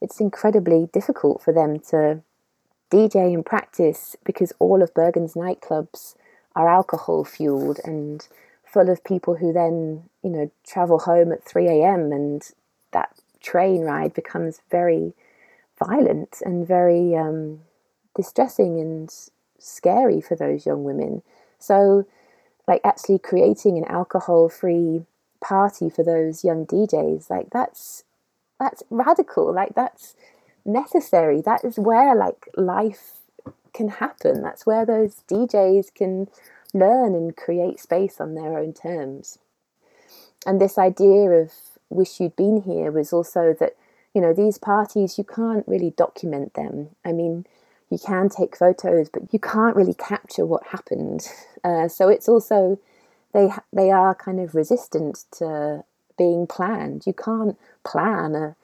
it's incredibly difficult for them to DJ and practice because all of Bergen's nightclubs are alcohol fueled and full of people who then you know travel home at 3 a.m. and that train ride becomes very violent and very um, distressing and scary for those young women. So like actually creating an alcohol free party for those young DJs, like that's that's radical. Like that's necessary. That is where like life can happen. That's where those DJs can learn and create space on their own terms. And this idea of wish you'd been here was also that, you know, these parties, you can't really document them. I mean, you can take photos, but you can't really capture what happened. Uh, so it's also they they are kind of resistant to being planned. You can't plan a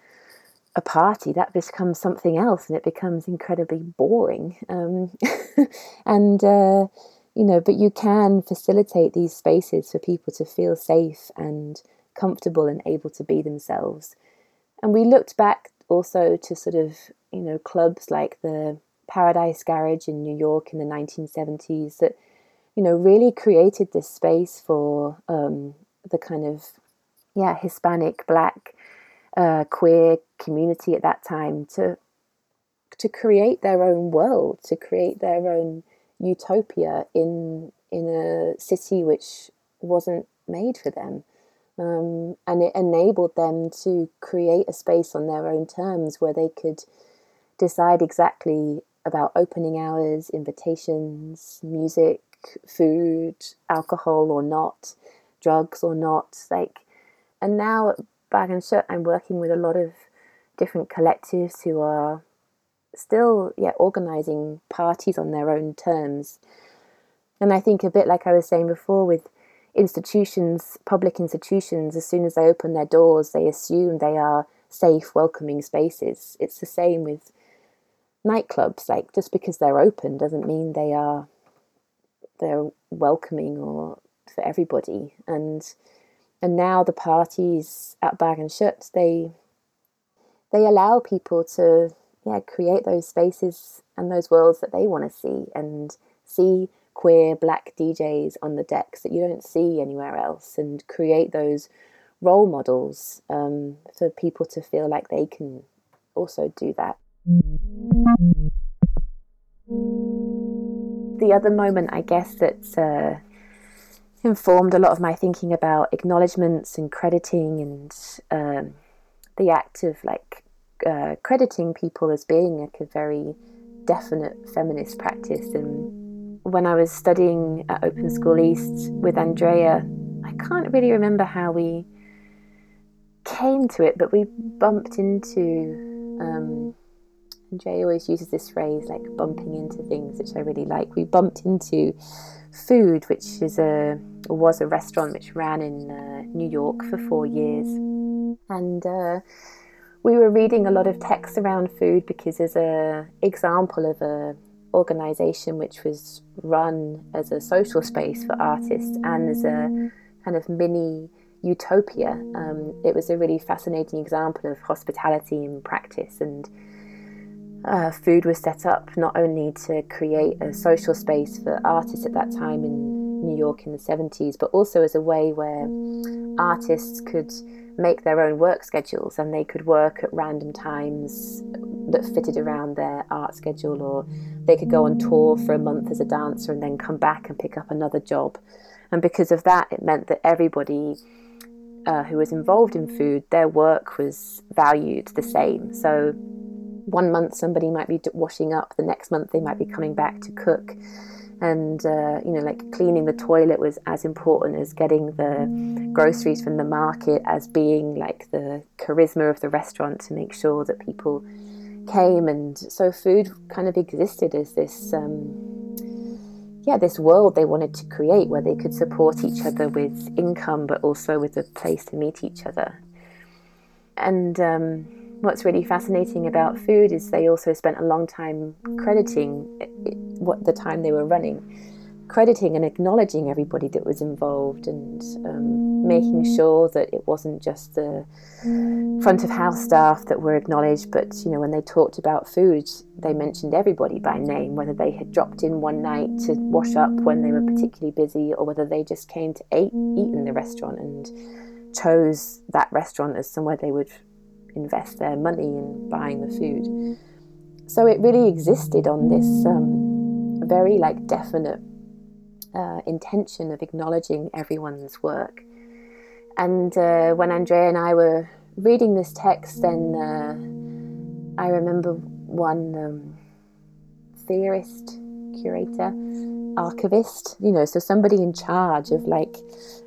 a party that becomes something else, and it becomes incredibly boring. Um, and uh, you know, but you can facilitate these spaces for people to feel safe and comfortable and able to be themselves. And we looked back also to sort of you know clubs like the Paradise Garage in New York in the 1970s that, you know, really created this space for um, the kind of, yeah, Hispanic, Black, uh, queer community at that time to to create their own world, to create their own utopia in in a city which wasn't made for them. Um, and it enabled them to create a space on their own terms where they could decide exactly about opening hours, invitations, music, food, alcohol or not, drugs or not. Like, and now at Bergen Kjøtt, I'm working with a lot of different collectives who are still, yeah, organizing parties on their own terms. And I think a bit like I was saying before with institutions, public institutions, as soon as they open their doors, they assume they are safe, welcoming spaces. It's the same with nightclubs like just because they're open doesn't mean they are they're welcoming or for everybody and and now the parties at Bergen Kjøtt they they allow people to yeah create those spaces and those worlds that they want to see and see queer black DJs on the decks that you don't see anywhere else and create those role models um, for people to feel like they can also do that. The other moment, I guess, that's uh, informed a lot of my thinking about acknowledgements and crediting and um, the act of like uh, crediting people as being like a very definite feminist practice. And when I was studying at Open School East with Andrea, I can't really remember how we came to it, but we bumped into. Um, Andrea always uses this phrase like bumping into things, which I really like. We bumped into food, which is a was a restaurant which ran in uh, New York for four years, and uh, we were reading a lot of texts around food because there's a example of a organization which was run as a social space for artists and as a kind of mini utopia. Um, it was a really fascinating example of hospitality in practice and. Uh, food was set up not only to create a social space for artists at that time in New York in the 70s, but also as a way where artists could make their own work schedules and they could work at random times that fitted around their art schedule, or they could go on tour for a month as a dancer and then come back and pick up another job. And because of that, it meant that everybody uh, who was involved in food, their work was valued the same. So one month somebody might be washing up, the next month they might be coming back to cook. And uh, you know like cleaning the toilet was as important as getting the groceries from the market as being like the charisma of the restaurant to make sure that people came. And so food kind of existed as this um, yeah this world they wanted to create where they could support each other with income but also with a place to meet each other. And um, what's really fascinating about food is they also spent a long time crediting what the time they were running, crediting and acknowledging everybody that was involved and um, making sure that it wasn't just the front of house staff that were acknowledged, but you know when they talked about food, they mentioned everybody by name, whether they had dropped in one night to wash up when they were particularly busy, or whether they just came to eat, eat in the restaurant and chose that restaurant as somewhere they would invest their money in buying the food. So it really existed on this um, very like definite uh, intention of acknowledging everyone's work. And uh, when Andrea and I were reading this text, then uh, I remember one um, theorist, curator, archivist, you know, so somebody in charge of like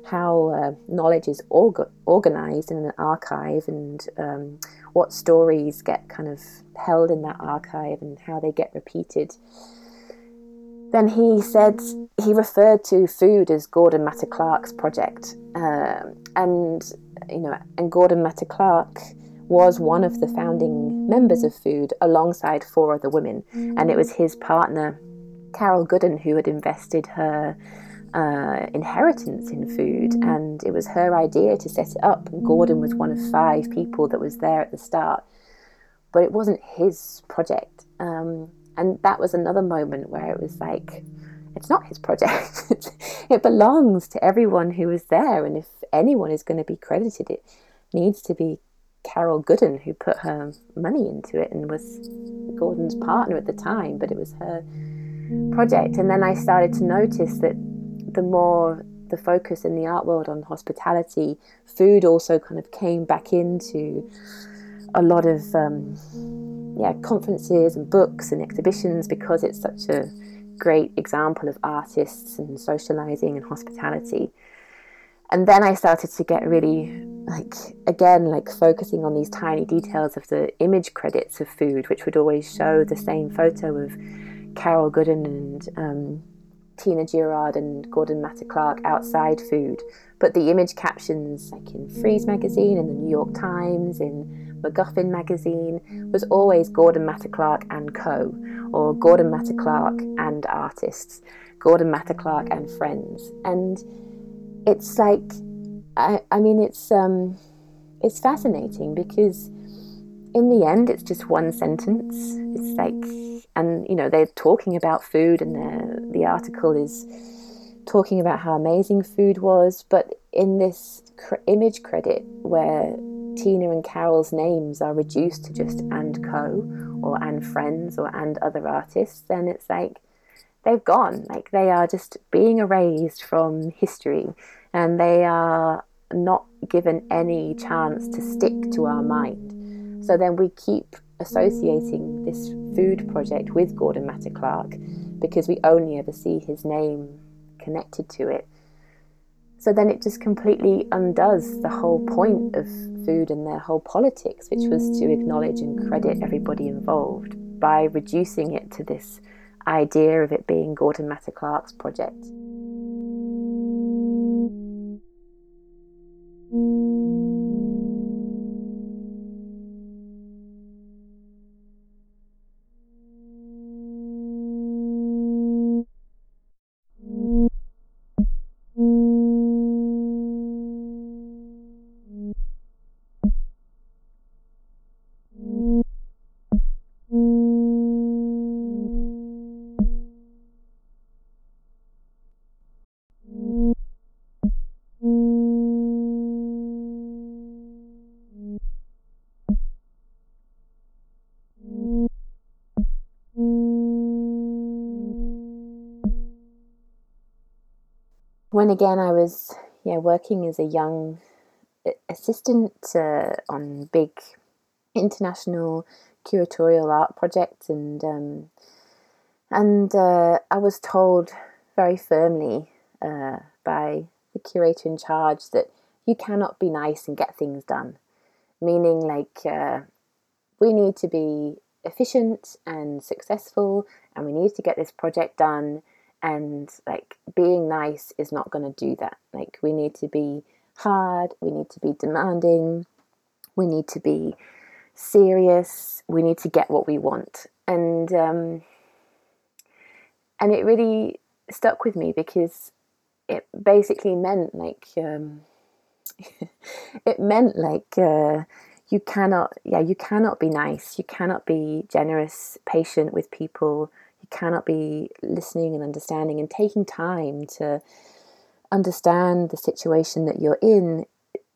how uh, knowledge is org- organized in an archive and um, what stories get kind of held in that archive and how they get repeated. Then he said he referred to food as Gordon Matta Clark's project, um, and you know, and Gordon Matta Clark was one of the founding members of Food alongside four other women, and it was his partner Carol Goodden who had invested her uh, inheritance in food, and it was her idea to set it up. And Gordon was one of five people that was there at the start, but it wasn't his project. Um, and that was another moment where it was like, it's not his project. it belongs to everyone who was there, and if anyone is going to be credited, it needs to be Carol Goodden who put her money into it and was Gordon's partner at the time, but it was her project. And then I started to notice that the more the focus in the art world on hospitality, food also kind of came back into a lot of um, yeah conferences and books and exhibitions because it's such a great example of artists and socializing and hospitality. And then I started to get really like again like focusing on these tiny details of the image credits of food, which would always show the same photo of Carol Goodden and um, Tina Girouard and Gordon Matta Clark outside food, but the image captions, like in Frieze magazine, in the New York Times, in MacGuffin magazine, was always Gordon Matta Clark and co, or Gordon Matta Clark and artists, Gordon Matta Clark and friends, and it's like, I, I mean, it's um, it's fascinating because in the end, it's just one sentence. It's like and you know they're talking about food and the the article is talking about how amazing food was but in this cr- image credit where Tina and Carol's names are reduced to just and co or and friends or and other artists then it's like they've gone. Like they are just being erased from history and they are not given any chance to stick to our mind. So then we keep associating this food project with Gordon Matta Clark because we only ever see his name connected to it. So then it just completely undoes the whole point of food and their whole politics, which was to acknowledge and credit everybody involved by reducing it to this idea of it being Gordon Matta Clark's project. When again I was yeah working as a young assistant uh, on big international curatorial art projects and um, and uh, I was told very firmly uh, by the curator in charge that you cannot be nice and get things done, meaning like uh, we need to be efficient and successful, and we need to get this project done and like being nice is not going to do that. Like we need to be hard we need to be demanding we need to be serious we need to get what we want. And um, and it really stuck with me because it basically meant like um, it meant like uh, you cannot yeah you cannot be nice you cannot be generous patient with people cannot be listening and understanding and taking time to understand the situation that you're in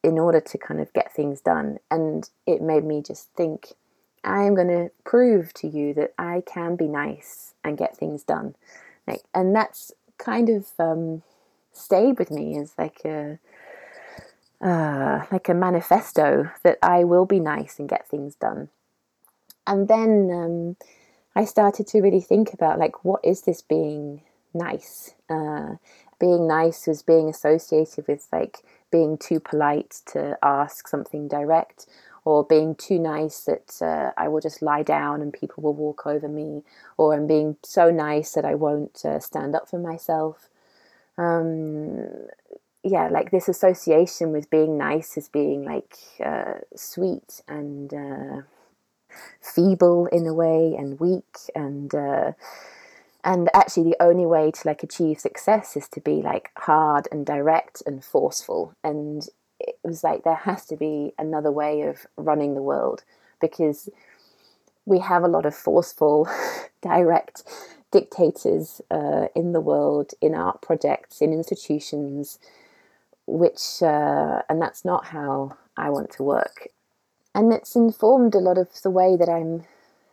in order to kind of get things done. And it made me just think, I am going to prove to you that I can be nice and get things done. Like, and that's kind of um, stayed with me as like a uh, like a manifesto that I will be nice and get things done. And then um, I started to really think about like what is this being nice? Uh, being nice was being associated with like being too polite to ask something direct, or being too nice that uh, I will just lie down and people will walk over me, or I'm being so nice that I won't uh, stand up for myself. Um, yeah, like this association with being nice as being like uh, sweet and uh, feeble in a way and weak and uh, and actually the only way to like achieve success is to be like hard and direct and forceful. And it was like there has to be another way of running the world because we have a lot of forceful direct dictators uh, in the world in art projects in institutions which uh, and that's not how i want to work and it's informed a lot of the way that I'm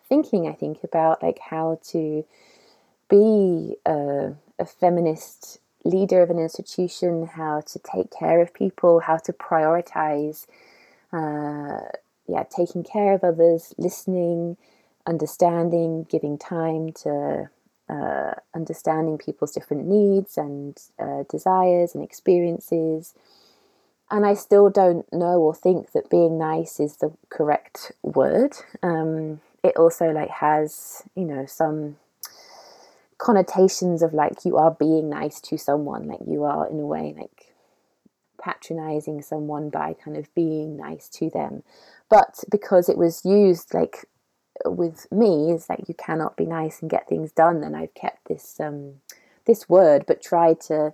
thinking. I think about like how to be a, a feminist leader of an institution, how to take care of people, how to prioritize, uh, yeah, taking care of others, listening, understanding, giving time to uh, understanding people's different needs and uh, desires and experiences and I still don't know or think that being nice is the correct word. Um, it also like has you know some connotations of like you are being nice to someone, like you are in a way like patronizing someone by kind of being nice to them. But because it was used like with me is like you cannot be nice and get things done, then I've kept this um, this word, but tried to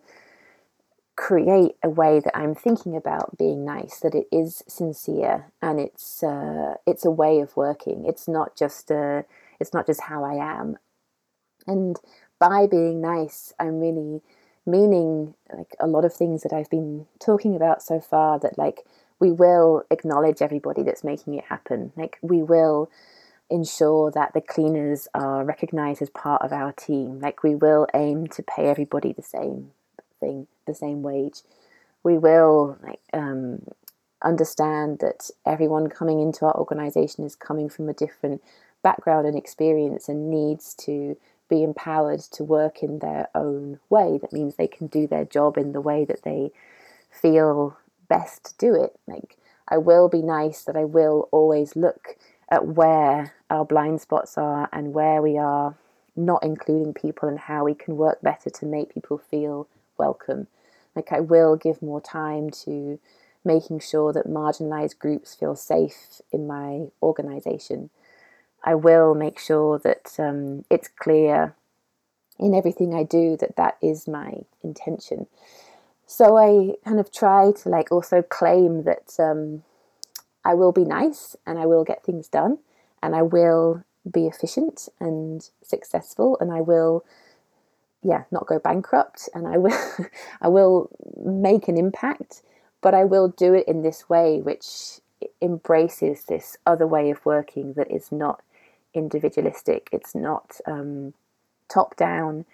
create a way that I'm thinking about being nice, that it is sincere and it's uh, it's a way of working. It's not just a, uh, it's not just how I am. And by being nice, I'm really meaning like a lot of things that I've been talking about so far. That like we will acknowledge everybody that's making it happen. Like we will ensure that the cleaners are recognized as part of our team. Like we will aim to pay everybody the same thing, the same wage. We will like um, understand that everyone coming into our organization is coming from a different background and experience and needs to be empowered to work in their own way. That means they can do their job in the way that they feel best to do it. Like, I will be nice, that I will always look at where our blind spots are and where we are not including people and how we can work better to make people feel welcome. Like, I will give more time to making sure that marginalized groups feel safe in my organization. I will make sure that um, it's clear in everything I do that that is my intention. So I kind of try to like also claim that um, I will be nice and I will get things done and I will be efficient and successful and I will yeah not go bankrupt and I will I will make an impact but I will do it in this way which embraces this other way of working that is not individualistic. It's not um, top down.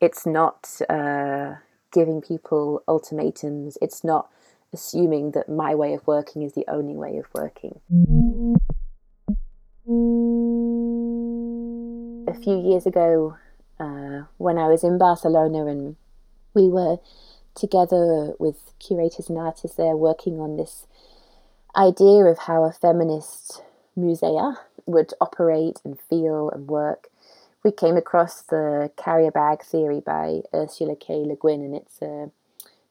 It's not uh, giving people ultimatums. It's not assuming that my way of working is the only way of working. A few years ago, when I was in Barcelona and we were together with curators and artists there working on this idea of how a feminist musea would operate and feel and work. We came across the carrier bag theory by Ursula K. Le Guin, and it's a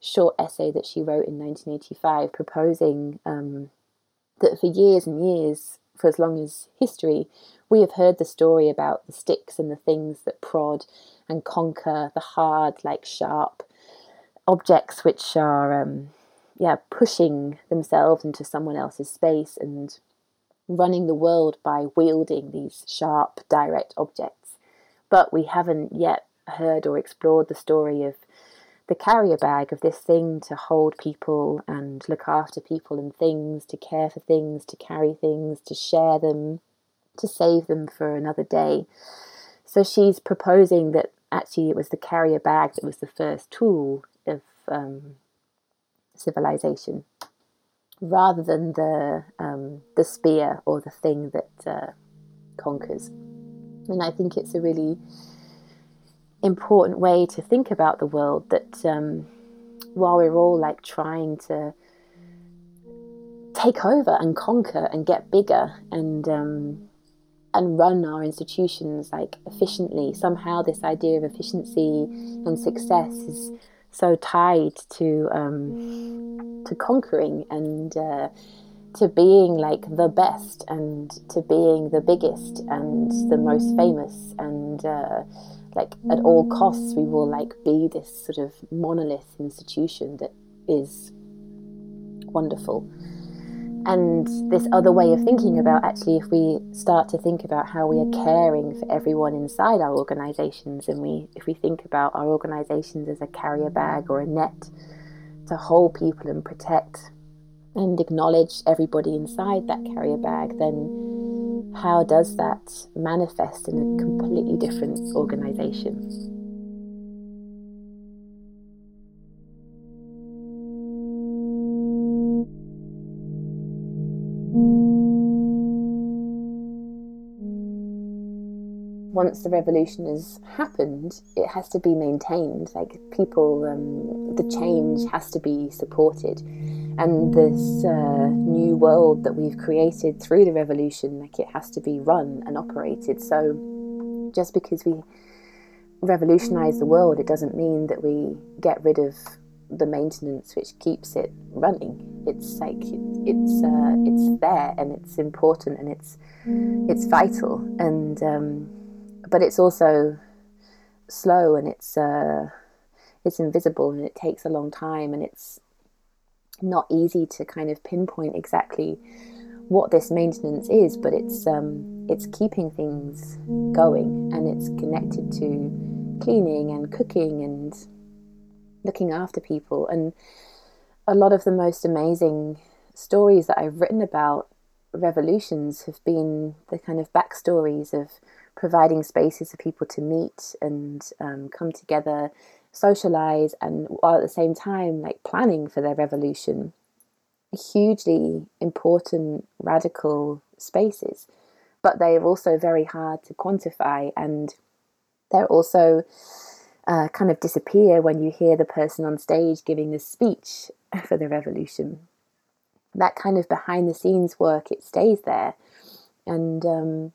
short essay that she wrote in 1985 proposing um, that for years and years, for as long as history, we have heard the story about the sticks and the things that prod and conquer the hard, like sharp objects which are, um, yeah, pushing themselves into someone else's space and running the world by wielding these sharp, direct objects. But we haven't yet heard or explored the story of the carrier bag, of this thing to hold people and look after people and things, to care for things, to carry things, to share them, to save them for another day. So she's proposing that actually it was the carrier bag that was the first tool of um, civilization rather than the um, the spear or the thing that uh, conquers. And I think it's a really important way to think about the world. That um, while we're all like trying to take over and conquer and get bigger and um, and run our institutions like efficiently, somehow this idea of efficiency and success is so tied to um, to conquering and uh, to being like the best and to being the biggest and the most famous and uh, like at all costs we will like be this sort of monolith institution that is wonderful and this other way of thinking about actually if we start to think about how we are caring for everyone inside our organizations and we if we think about our organizations as a carrier bag or a net to hold people and protect and acknowledge everybody inside that carrier bag then how does that manifest in a completely different organization once the revolution has happened, it has to be maintained. Like people, um, the change has to be supported, and this uh, new world that we've created through the revolution, like it has to be run and operated. So, just because we revolutionize the world, it doesn't mean that we get rid of the maintenance which keeps it running. It's like it's uh, it's there and it's important and it's it's vital and. Um, but it's also slow and it's uh, it's invisible and it takes a long time and it's not easy to kind of pinpoint exactly what this maintenance is, but it's um, it's keeping things going and it's connected to cleaning and cooking and looking after people. And a lot of the most amazing stories that I've written about revolutions have been the kind of backstories of providing spaces for people to meet and um, come together, socialize, and while at the same time, like planning for their revolution. Hugely important, radical spaces, but they are also very hard to quantify, and they're also uh, kind of disappear when you hear the person on stage giving the speech for the revolution. That kind of behind the scenes work, it stays there. And um,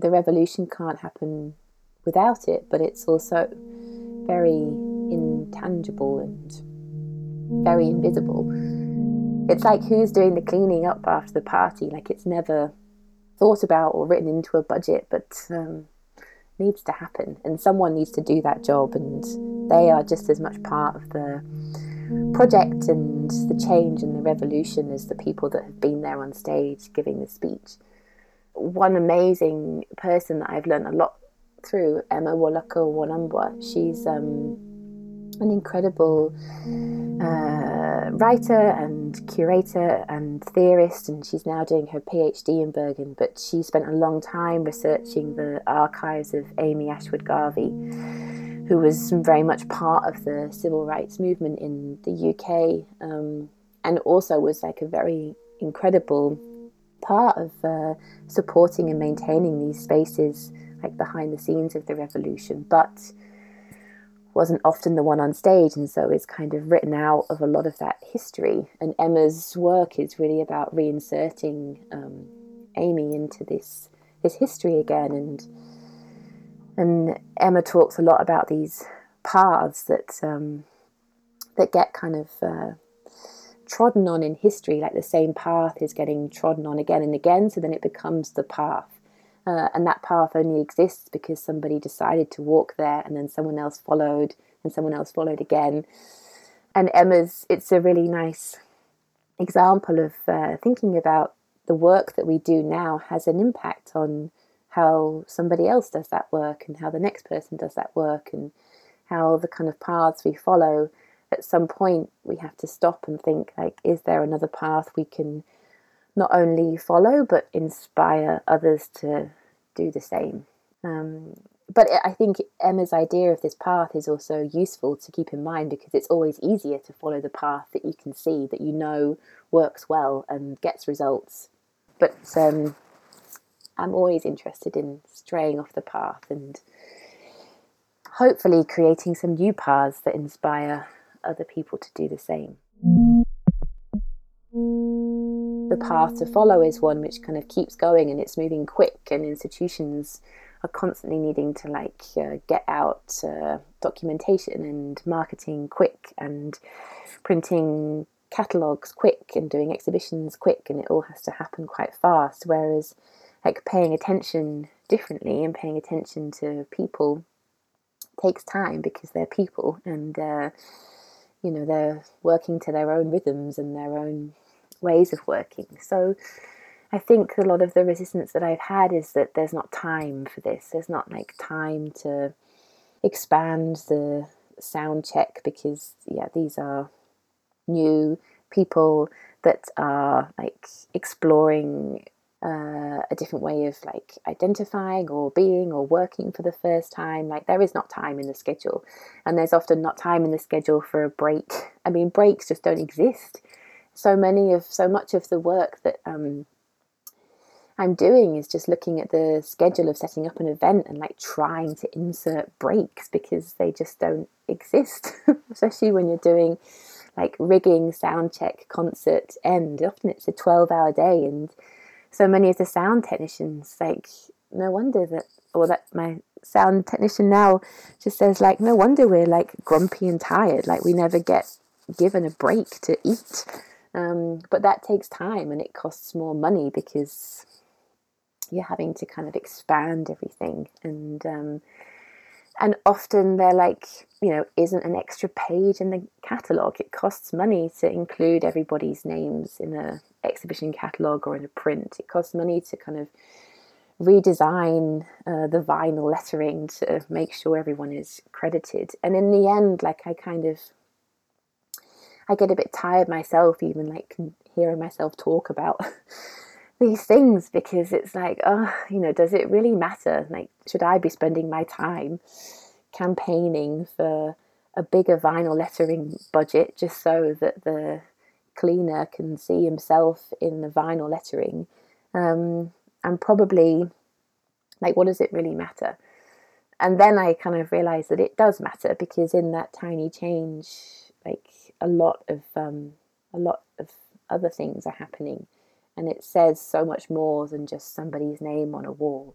the revolution can't happen without it, but it's also very intangible and very invisible. It's like who's doing the cleaning up after the party? Like it's never thought about or written into a budget, but um, needs to happen and someone needs to do that job and they are just as much part of the project and the change and the revolution as the people that have been there on stage giving the speech one amazing person that I've learned a lot through Emma Wolukau Wanambwa she's um, an incredible uh, writer and curator and theorist, and she's now doing her PhD in Bergen. But she spent a long time researching the archives of Amy Ashwood Garvey, who was very much part of the civil rights movement in the UK, um, and also was like a very incredible part of uh, supporting and maintaining these spaces, like behind the scenes of the revolution. But wasn't often the one on stage, and so is kind of written out of a lot of that history. And Emma's work is really about reinserting um, Amy into this this history again, and and Emma talks a lot about these paths that um, that get kind of uh, trodden on in history, like the same path is getting trodden on again and again. So then it becomes the path uh, and that path only exists because somebody decided to walk there and then someone else followed and someone else followed again. And Emma's, it's a really nice example of uh, thinking about the work that we do now has an impact on how somebody else does that work and how the next person does that work and how the kind of paths we follow at some point we have to stop and think like is there another path we can not only follow but inspire others to do the same. Um, but I think Emma's idea of this path is also useful to keep in mind because it's always easier to follow the path that you can see, that you know works well and gets results. But um, I'm always interested in straying off the path and hopefully creating some new paths that inspire other people to do the same. The path to follow is one which kind of keeps going and it's moving quick and institutions are constantly needing to like uh, get out uh, documentation and marketing quick and printing catalogs quick and doing exhibitions quick and it all has to happen quite fast whereas like paying attention differently and paying attention to people takes time because they're people and uh, you know they're working to their own rhythms and their own ways of working. So I think a lot of the resistance that I've had is that there's not time for this. There's not like time to expand the sound check because yeah, these are new people that are like exploring uh, a different way of like identifying or being or working for the first time. Like there is not time in the schedule, and there's often not time in the schedule for a break. I mean, breaks just don't exist so many of so much of the work that um, I'm doing is just looking at the schedule of setting up an event and like trying to insert breaks because they just don't exist, especially when you're doing like rigging, sound check, concert, end. Often it's a 12 hour day, and so many of the sound technicians, like, no wonder that, or that my sound technician now just says, like, no wonder we're like grumpy and tired, like, we never get given a break to eat. Um, but that takes time and it costs more money because you're having to kind of expand everything and um, and often they're like you know isn't an extra page in the catalog it costs money to include everybody's names in a exhibition catalog or in a print it costs money to kind of redesign uh, the vinyl lettering to make sure everyone is credited and in the end like i kind of I get a bit tired myself, even like hearing myself talk about these things because it's like, oh, you know, does it really matter? Like, should I be spending my time campaigning for a bigger vinyl lettering budget just so that the cleaner can see himself in the vinyl lettering? Um, and probably, like, what does it really matter? And then I kind of realized that it does matter because in that tiny change, like a lot of um, a lot of other things are happening and it says so much more than just somebody's name on a wall.